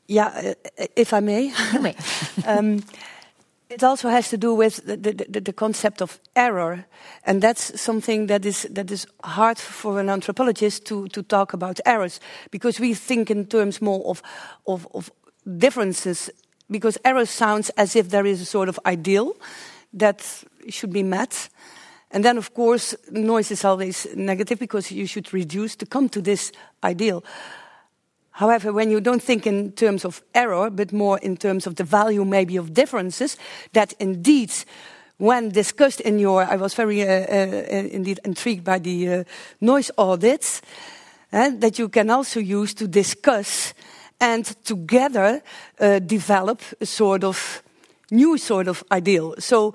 Yeah, uh, if I may. You may. um, it also has to do with the, the, the, concept of error, and that's something that is that is hard for an anthropologist to, to talk about errors because we think in terms more of, of, of differences. Because error sounds as if there is a sort of ideal that should be met, and then of course noise is always negative because you should reduce to come to this ideal. However, when you don't think in terms of error, but more in terms of the value maybe of differences, that indeed, when discussed in your, I was very uh, uh, indeed intrigued by the uh, noise audits, uh, that you can also use to discuss and together uh, develop a sort of new sort of ideal. So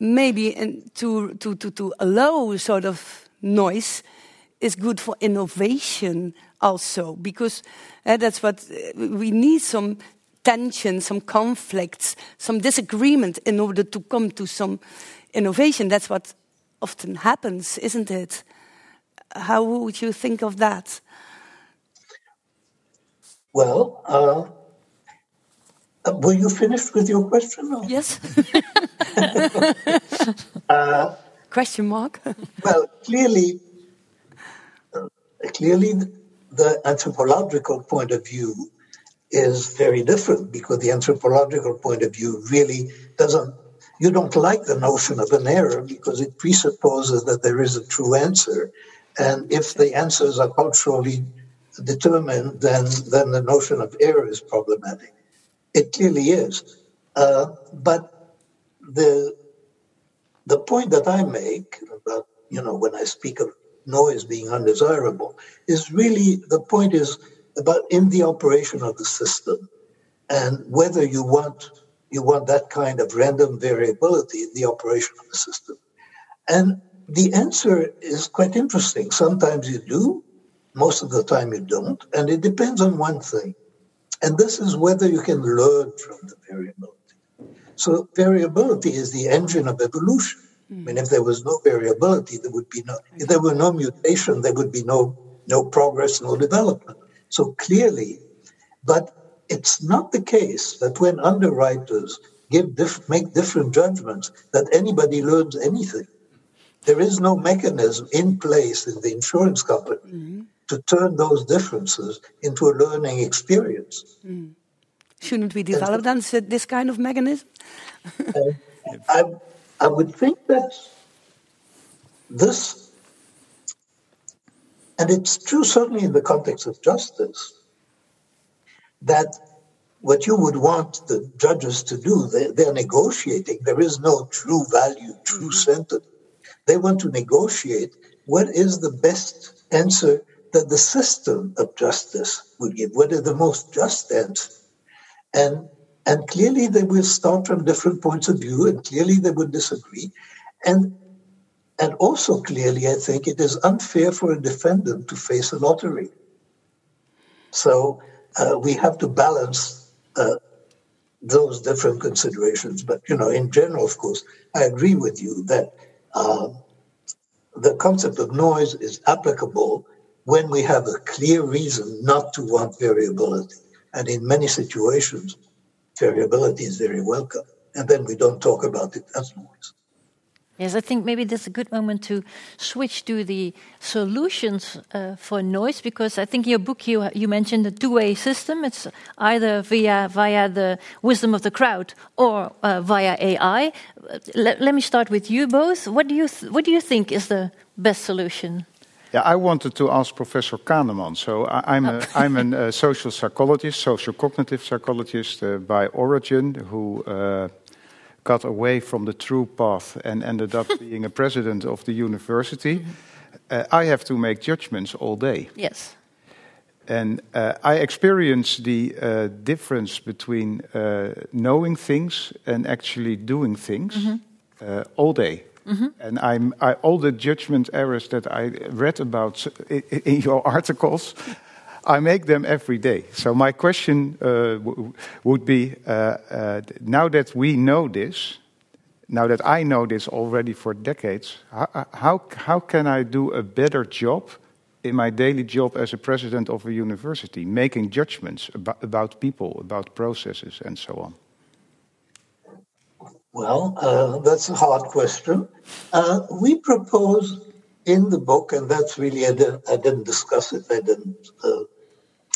maybe in, to, to, to, to allow sort of noise is good for innovation also, because uh, that's what uh, we need some tension, some conflicts, some disagreement in order to come to some innovation. That's what often happens, isn't it? How would you think of that? Well, uh, were you finished with your question? Or? Yes. uh, question mark. well, clearly, uh, clearly, the anthropological point of view is very different because the anthropological point of view really doesn't you don't like the notion of an error because it presupposes that there is a true answer and if the answers are culturally determined then then the notion of error is problematic it clearly is. Uh, but the the point that i make about you know when i speak of noise being undesirable is really the point is about in the operation of the system and whether you want you want that kind of random variability in the operation of the system. And the answer is quite interesting. Sometimes you do most of the time you don't and it depends on one thing and this is whether you can learn from the variability so variability is the engine of evolution I mean, if there was no variability, there would be no. If there were no mutation, there would be no no progress, no development. So clearly, but it's not the case that when underwriters give diff- make different judgments that anybody learns anything. There is no mechanism in place in the insurance company mm-hmm. To turn those differences into a learning experience. Mm. Shouldn't we develop then this kind of mechanism? uh, I, I would think that this, and it's true certainly in the context of justice, that what you would want the judges to do, they, they're negotiating. There is no true value, true mm-hmm. sentence. They want to negotiate what is the best answer that the system of justice would give, what is the most just answer. And and clearly, they will start from different points of view, and clearly, they would disagree. And, and also, clearly, I think it is unfair for a defendant to face a lottery. So uh, we have to balance uh, those different considerations. But, you know, in general, of course, I agree with you that uh, the concept of noise is applicable when we have a clear reason not to want variability. And in many situations, variability is very welcome and then we don't talk about it as noise. Yes, I think maybe that's a good moment to switch to the solutions uh, for noise because I think in your book you you mentioned a two-way system. It's either via via the wisdom of the crowd or uh, via AI. Let, let, me start with you both. What do you what do you think is the best solution? Yeah, I wanted to ask Professor Kahneman. So I, am oh. a, I'm a uh, social psychologist, social cognitive psychologist uh, by origin, who uh, got away from the true path and ended up being a president of the university, uh, I have to make judgments all day. Yes. And uh, I experience the uh, difference between uh, knowing things and actually doing things mm -hmm. all day. Mm -hmm. And I'm, I, all the judgment errors that I read about in, in your articles. I make them every day. So my question uh, would be: uh, uh, now that we know this, now that I know this already for decades, how, how, how can I do a better job in my daily job as a president of a university, making judgments about, about people, about processes, and so on? Well, uh, that's a hard question. Uh, we propose in the book, and that's really, I didn't, I didn't discuss it, I didn't uh,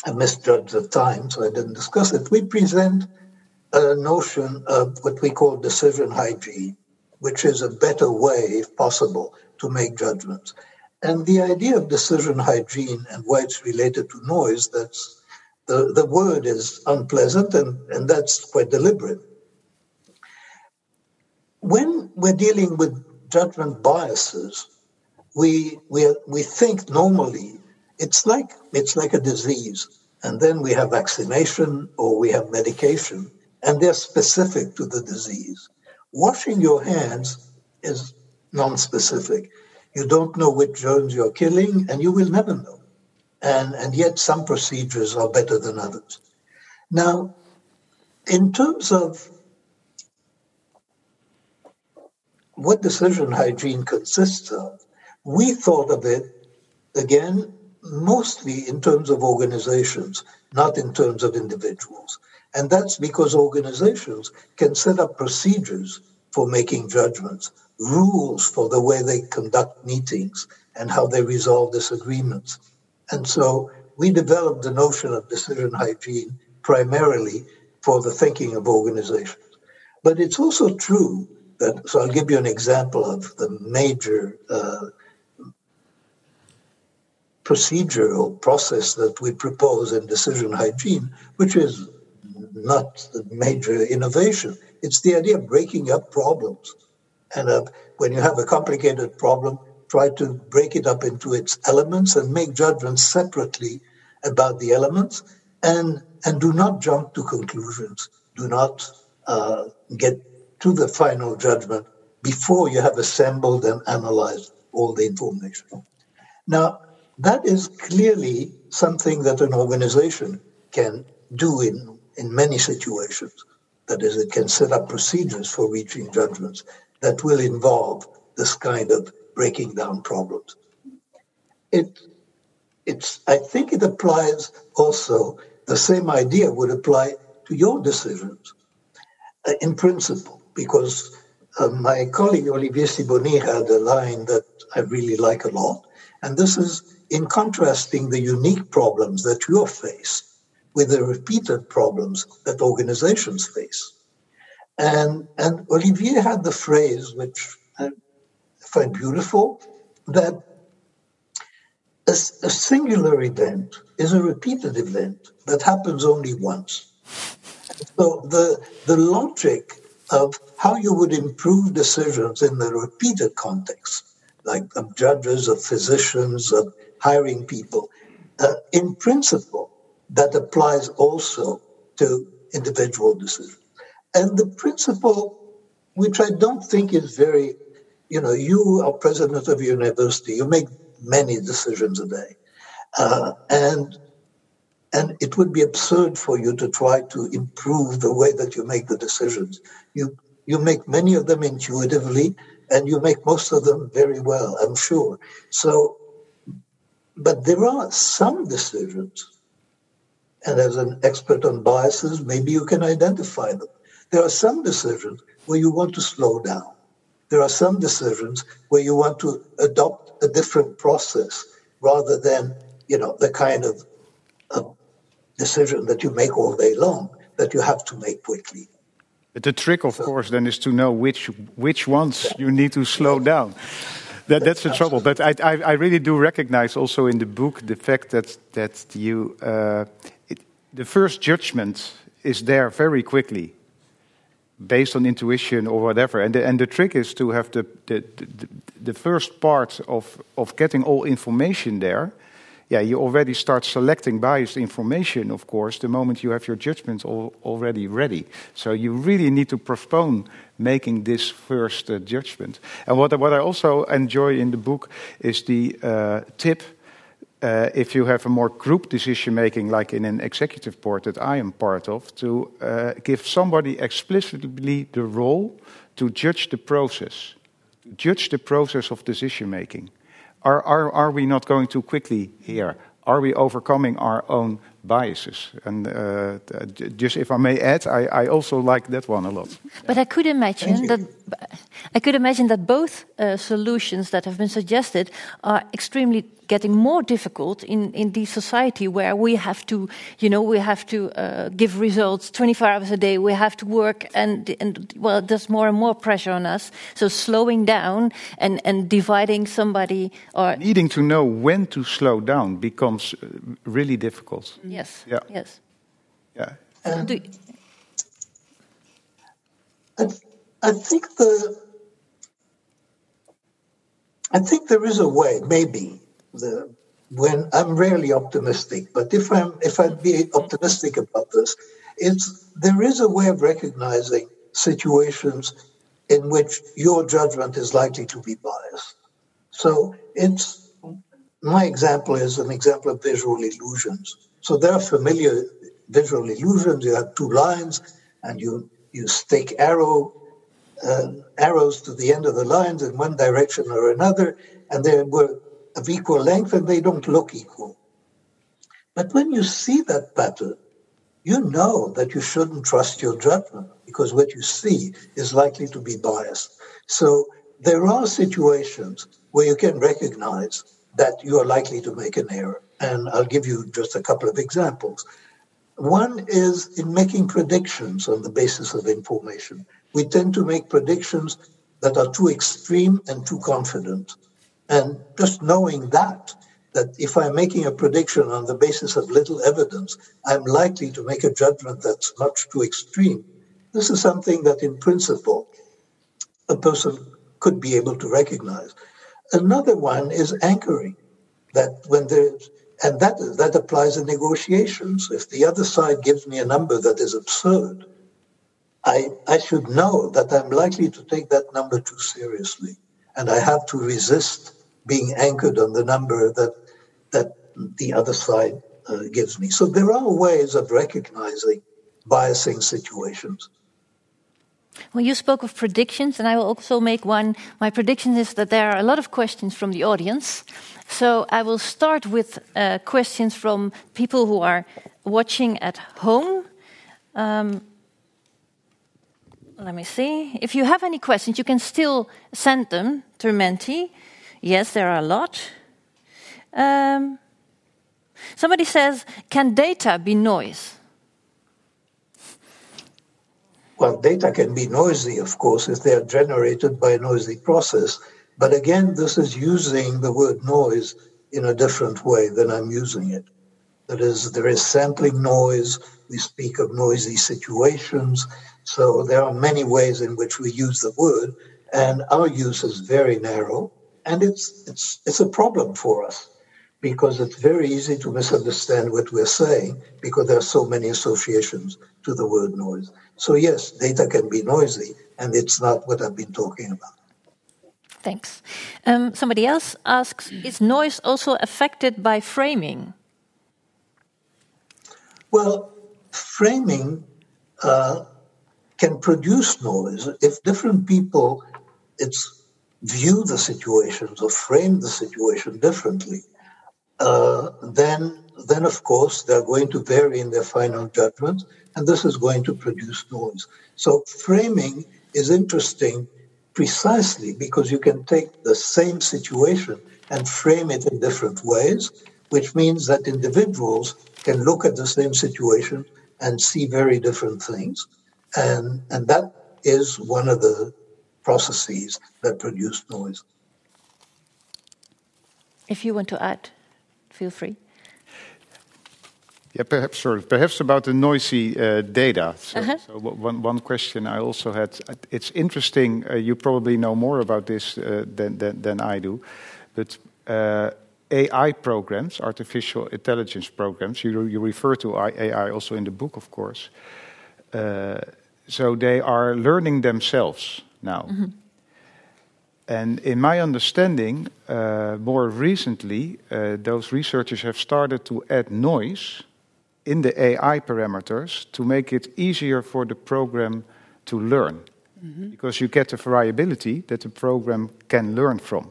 I misjudged the time, so I didn't discuss it. We present a notion of what we call decision hygiene, which is a better way, if possible, to make judgments. And the idea of decision hygiene and why it's related to noise, that's the, the word is unpleasant and, and that's quite deliberate. When we're dealing with judgment biases, we, we, we think normally it's like it's like a disease. And then we have vaccination or we have medication, and they're specific to the disease. Washing your hands is non-specific. You don't know which germs you're killing, and you will never know. And, and yet some procedures are better than others. Now, in terms of what decision hygiene consists of, we thought of it again mostly in terms of organizations, not in terms of individuals. And that's because organizations can set up procedures for making judgments, rules for the way they conduct meetings and how they resolve disagreements. And so we developed the notion of decision hygiene primarily for the thinking of organizations. But it's also true that, so I'll give you an example of the major uh, procedural process that we propose in decision hygiene, which is not the major innovation. It's the idea of breaking up problems. And uh, when you have a complicated problem, try to break it up into its elements and make judgments separately about the elements and, and do not jump to conclusions. Do not uh, get to the final judgment before you have assembled and analyzed all the information. Now, that is clearly something that an organization can do in, in many situations. That is, it can set up procedures for reaching judgments that will involve this kind of breaking down problems. It, it's, I think it applies also, the same idea would apply to your decisions uh, in principle, because uh, my colleague Olivier Sibony had a line that I really like a lot, and this is in contrasting the unique problems that you face with the repeated problems that organizations face. And, and Olivier had the phrase, which I find beautiful, that a, a singular event is a repeated event that happens only once. So the, the logic of how you would improve decisions in the repeated context, like of judges, of physicians, of hiring people. Uh, in principle, that applies also to individual decisions. And the principle, which I don't think is very, you know, you are president of a university, you make many decisions a day. Uh, and and it would be absurd for you to try to improve the way that you make the decisions. You you make many of them intuitively, and you make most of them very well, I'm sure. So but there are some decisions, and as an expert on biases, maybe you can identify them. There are some decisions where you want to slow down. There are some decisions where you want to adopt a different process rather than, you know, the kind of uh, decision that you make all day long that you have to make quickly. But the trick, of course, then is to know which which ones you need to slow down. That, that's the trouble. But I, I, I, really do recognize also in the book the fact that that you uh, it, the first judgment is there very quickly, based on intuition or whatever. And the, and the trick is to have the the, the, the first part of of getting all information there yeah, you already start selecting biased information, of course, the moment you have your judgment all, already ready. So you really need to postpone making this first uh, judgment. And what, what I also enjoy in the book is the uh, tip. Uh, if you have a more group decision making, like in an executive board that I am part of, to uh, give somebody explicitly the role to judge the process, judge the process of decision making. Are, are, are we not going too quickly here? Are we overcoming our own biases? And uh, just if I may add, I, I also like that one a lot. But I could imagine that I could imagine that both uh, solutions that have been suggested are extremely getting more difficult in, in the society where we have to, you know, we have to uh, give results 24 hours a day. We have to work, and, and well, there's more and more pressure on us. So slowing down and, and dividing somebody or needing to know when to slow down becomes uh, really difficult. Yes. Yeah. Yes. Yeah. Um, I, think the I think there is a way, maybe, the, when I'm rarely optimistic, but if I'm if I'd be optimistic about this, it's there is a way of recognizing situations in which your judgment is likely to be biased. So it's my example is an example of visual illusions. So there are familiar visual illusions. You have two lines, and you you stick arrow uh, arrows to the end of the lines in one direction or another, and they were of equal length and they don't look equal. But when you see that pattern, you know that you shouldn't trust your judgment because what you see is likely to be biased. So there are situations where you can recognize that you are likely to make an error. And I'll give you just a couple of examples. One is in making predictions on the basis of information. We tend to make predictions that are too extreme and too confident. And just knowing that, that if I'm making a prediction on the basis of little evidence, I'm likely to make a judgment that's much too extreme. This is something that in principle a person could be able to recognize. Another one is anchoring, that when there's and that that applies in negotiations. If the other side gives me a number that is absurd, I I should know that I'm likely to take that number too seriously and I have to resist being anchored on the number that that the other side uh, gives me. So there are ways of recognizing biasing situations. Well, you spoke of predictions, and I will also make one. My prediction is that there are a lot of questions from the audience. So I will start with uh, questions from people who are watching at home. Um, let me see. If you have any questions, you can still send them to Menti. Yes, there are a lot. Um, somebody says, can data be noise? Well, data can be noisy, of course, if they are generated by a noisy process. But again, this is using the word noise in a different way than I'm using it. That is, there is sampling noise. We speak of noisy situations. So there are many ways in which we use the word, and our use is very narrow, and it's it's it's a problem for us because it's very easy to misunderstand what we're saying because there are so many associations to the word noise. So yes, data can be noisy, and it's not what I've been talking about. Thanks. Um, somebody else asks: Is noise also affected by framing? Well, framing uh, can produce noise if different people it's view the situations or frame the situation differently uh, then then of course they're going to vary in their final judgment and this is going to produce noise so framing is interesting precisely because you can take the same situation and frame it in different ways, which means that individuals can look at the same situation and see very different things. And, and that is one of the processes that produce noise. If you want to add, feel free. Yeah, perhaps, sorry, perhaps about the noisy uh, data. So, uh -huh. so one, one question I also had. It's interesting. Uh, you probably know more about this uh, than, than, than I do, but uh, AI programs, artificial intelligence programs. You you refer to AI also in the book, of course. Uh, so they are learning themselves now. Mm -hmm. And in my understanding, more recently, those researchers have started to add noise in the AI parameters to make it easier for the program to learn. Mm -hmm. Because you get the variability that the program can learn from.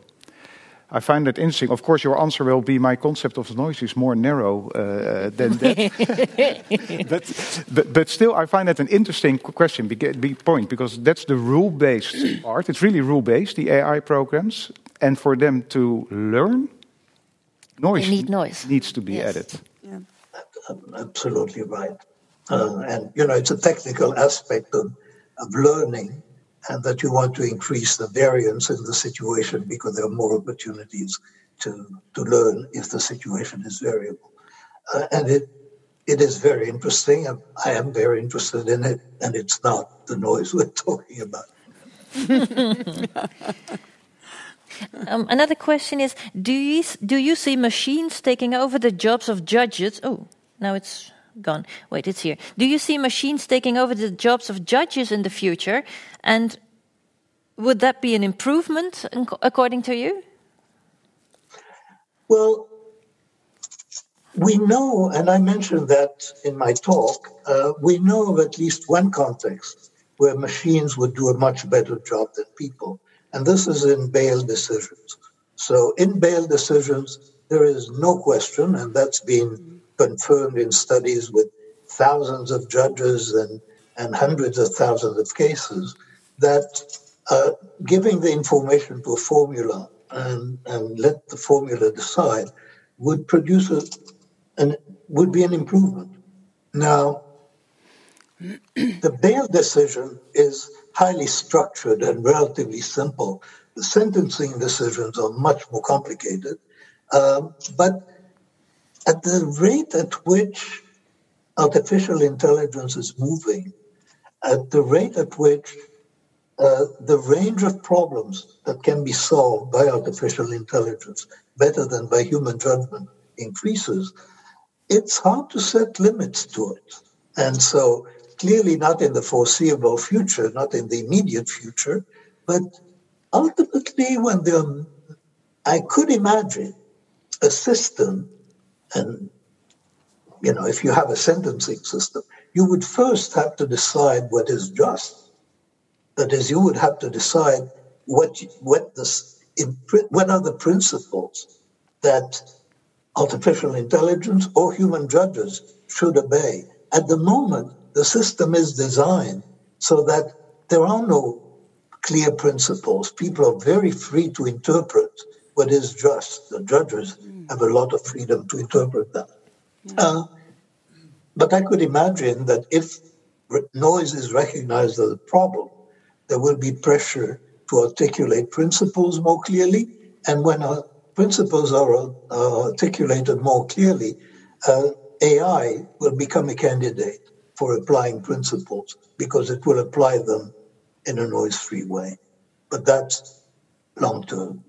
I find that interesting. Of course, your answer will be my concept of noise is more narrow uh, than that. but, but, but, still, I find that an interesting question, big point, because that's the rule based part. It's really rule based, the AI programs. And for them to learn, noise, need noise. needs to be yes. added absolutely right. Uh, and, you know, it's a technical aspect of, of learning and that you want to increase the variance in the situation because there are more opportunities to, to learn if the situation is variable. Uh, and it, it is very interesting. I am very interested in it, and it's not the noise we're talking about. um, another question is: Do you do you see machines taking over the jobs of judges? Oh, now it's gone. Wait, it's here. Do you see machines taking over the jobs of judges in the future? And would that be an improvement, according to you? Well, we know, and I mentioned that in my talk, uh, we know of at least one context where machines would do a much better job than people, and this is in bail decisions. So, in bail decisions, there is no question, and that's been confirmed in studies with thousands of judges and, and hundreds of thousands of cases that uh, giving the information to a formula and, and let the formula decide would produce a, an, would be an improvement. Now, the bail decision is highly structured and relatively simple. The sentencing decisions are much more complicated. Um, but at the rate at which artificial intelligence is moving, at the rate at which uh, the range of problems that can be solved by artificial intelligence better than by human judgment increases, it's hard to set limits to it. And so, clearly, not in the foreseeable future, not in the immediate future, but ultimately, when the, I could imagine a system and, you know, if you have a sentencing system, you would first have to decide what is just. That is, you would have to decide what, what, this, what are the principles that artificial intelligence or human judges should obey. At the moment, the system is designed so that there are no clear principles. People are very free to interpret what is just. The judges have a lot of freedom to interpret that. Uh, but I could imagine that if noise is recognized as a problem, there will be pressure to articulate principles more clearly. And when our principles are articulated more clearly, uh, AI will become a candidate for applying principles because it will apply them in a noise free way. But that's long term.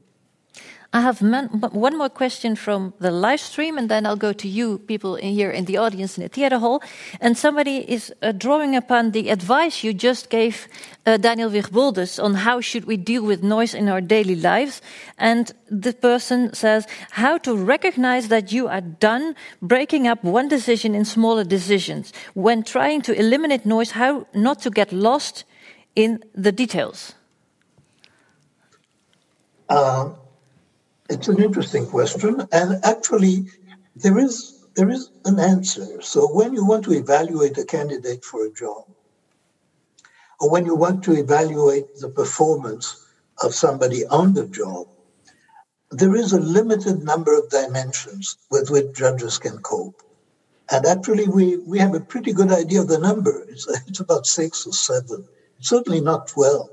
I have one more question from the live stream, and then I'll go to you, people in here in the audience in the theater hall. And somebody is uh, drawing upon the advice you just gave uh, Daniel Wigboldus on how should we deal with noise in our daily lives. And the person says how to recognize that you are done breaking up one decision in smaller decisions when trying to eliminate noise. How not to get lost in the details. Um it's an interesting question, and actually, there is there is an answer. So when you want to evaluate a candidate for a job, or when you want to evaluate the performance of somebody on the job, there is a limited number of dimensions with which judges can cope. And actually, we, we have a pretty good idea of the number. It's, it's about six or seven, certainly not 12.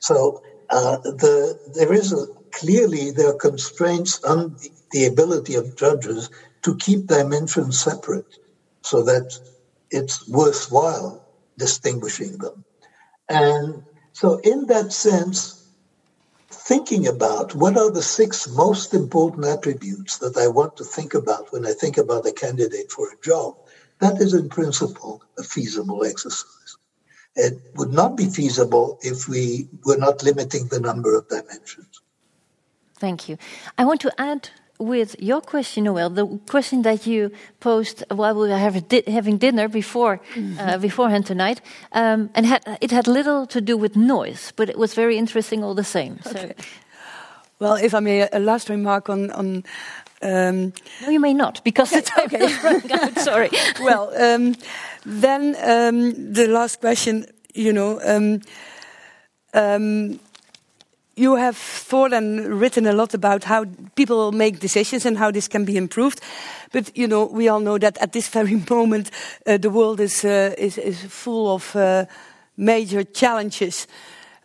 So uh, the, there is a, clearly there are constraints on the ability of judges to keep dimensions separate so that it's worthwhile distinguishing them. And so, in that sense, thinking about what are the six most important attributes that I want to think about when I think about a candidate for a job, that is in principle a feasible exercise. It would not be feasible if we were not limiting the number of dimensions. Thank you. I want to add with your question, Noelle, the question that you posed while we were di having dinner before uh, beforehand tonight, um, and had, it had little to do with noise, but it was very interesting all the same. Okay. So. Well, if I may, a last remark on. on um, no, you may not, because time okay. out. Sorry. well, um, then um, the last question, you know. You have thought and written a lot about how people make decisions and how this can be improved. But you know, we all know that at this very moment, uh, the world is, uh, is, is full of uh, major challenges.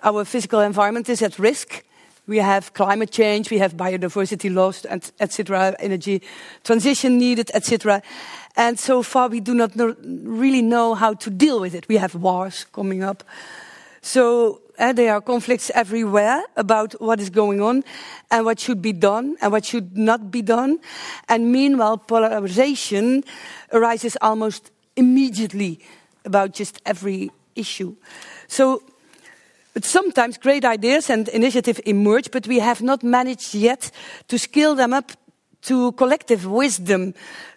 Our physical environment is at risk. We have climate change, we have biodiversity loss, etc., energy transition needed, etc. And so far, we do not know, really know how to deal with it. We have wars coming up. So there are conflicts everywhere about what is going on and what should be done and what should not be done. And meanwhile, polarization arises almost immediately about just every issue. So, but sometimes great ideas and initiatives emerge, but we have not managed yet to scale them up to collective wisdom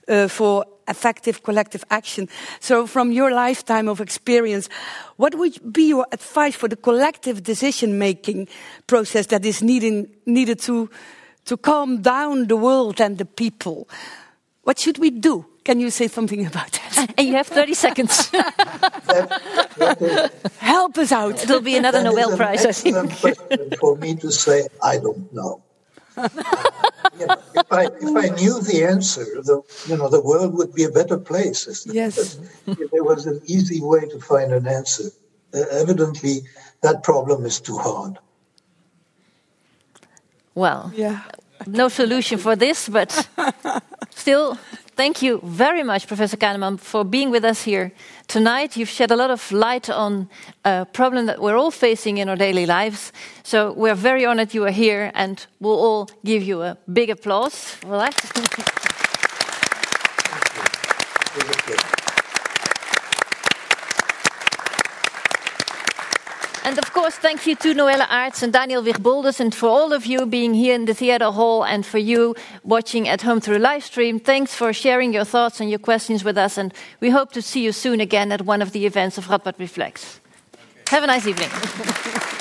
uh, for effective collective action. So, from your lifetime of experience, what would be your advice for the collective decision making process that is needing, needed to, to calm down the world and the people? What should we do? Can you say something about that? And you have 30 seconds. Help us out. It'll be another that Nobel Prize, I think. for me to say, I don't know you know, if I if I knew the answer, the you know the world would be a better place. Yes, if there was an easy way to find an answer. Uh, evidently, that problem is too hard. Well, yeah. no solution for this, but still, thank you very much, Professor Kahneman, for being with us here tonight. You've shed a lot of light on a problem that we're all facing in our daily lives. So we're very honored you are here, and we'll all give you a big applause for that. And of course, thank you to Noelle Aarts and Daniel Wigboldus, and for all of you being here in the theater hall, and for you watching at home through live stream. Thanks for sharing your thoughts and your questions with us, and we hope to see you soon again at one of the events of Radboud Reflects. Have a nice evening.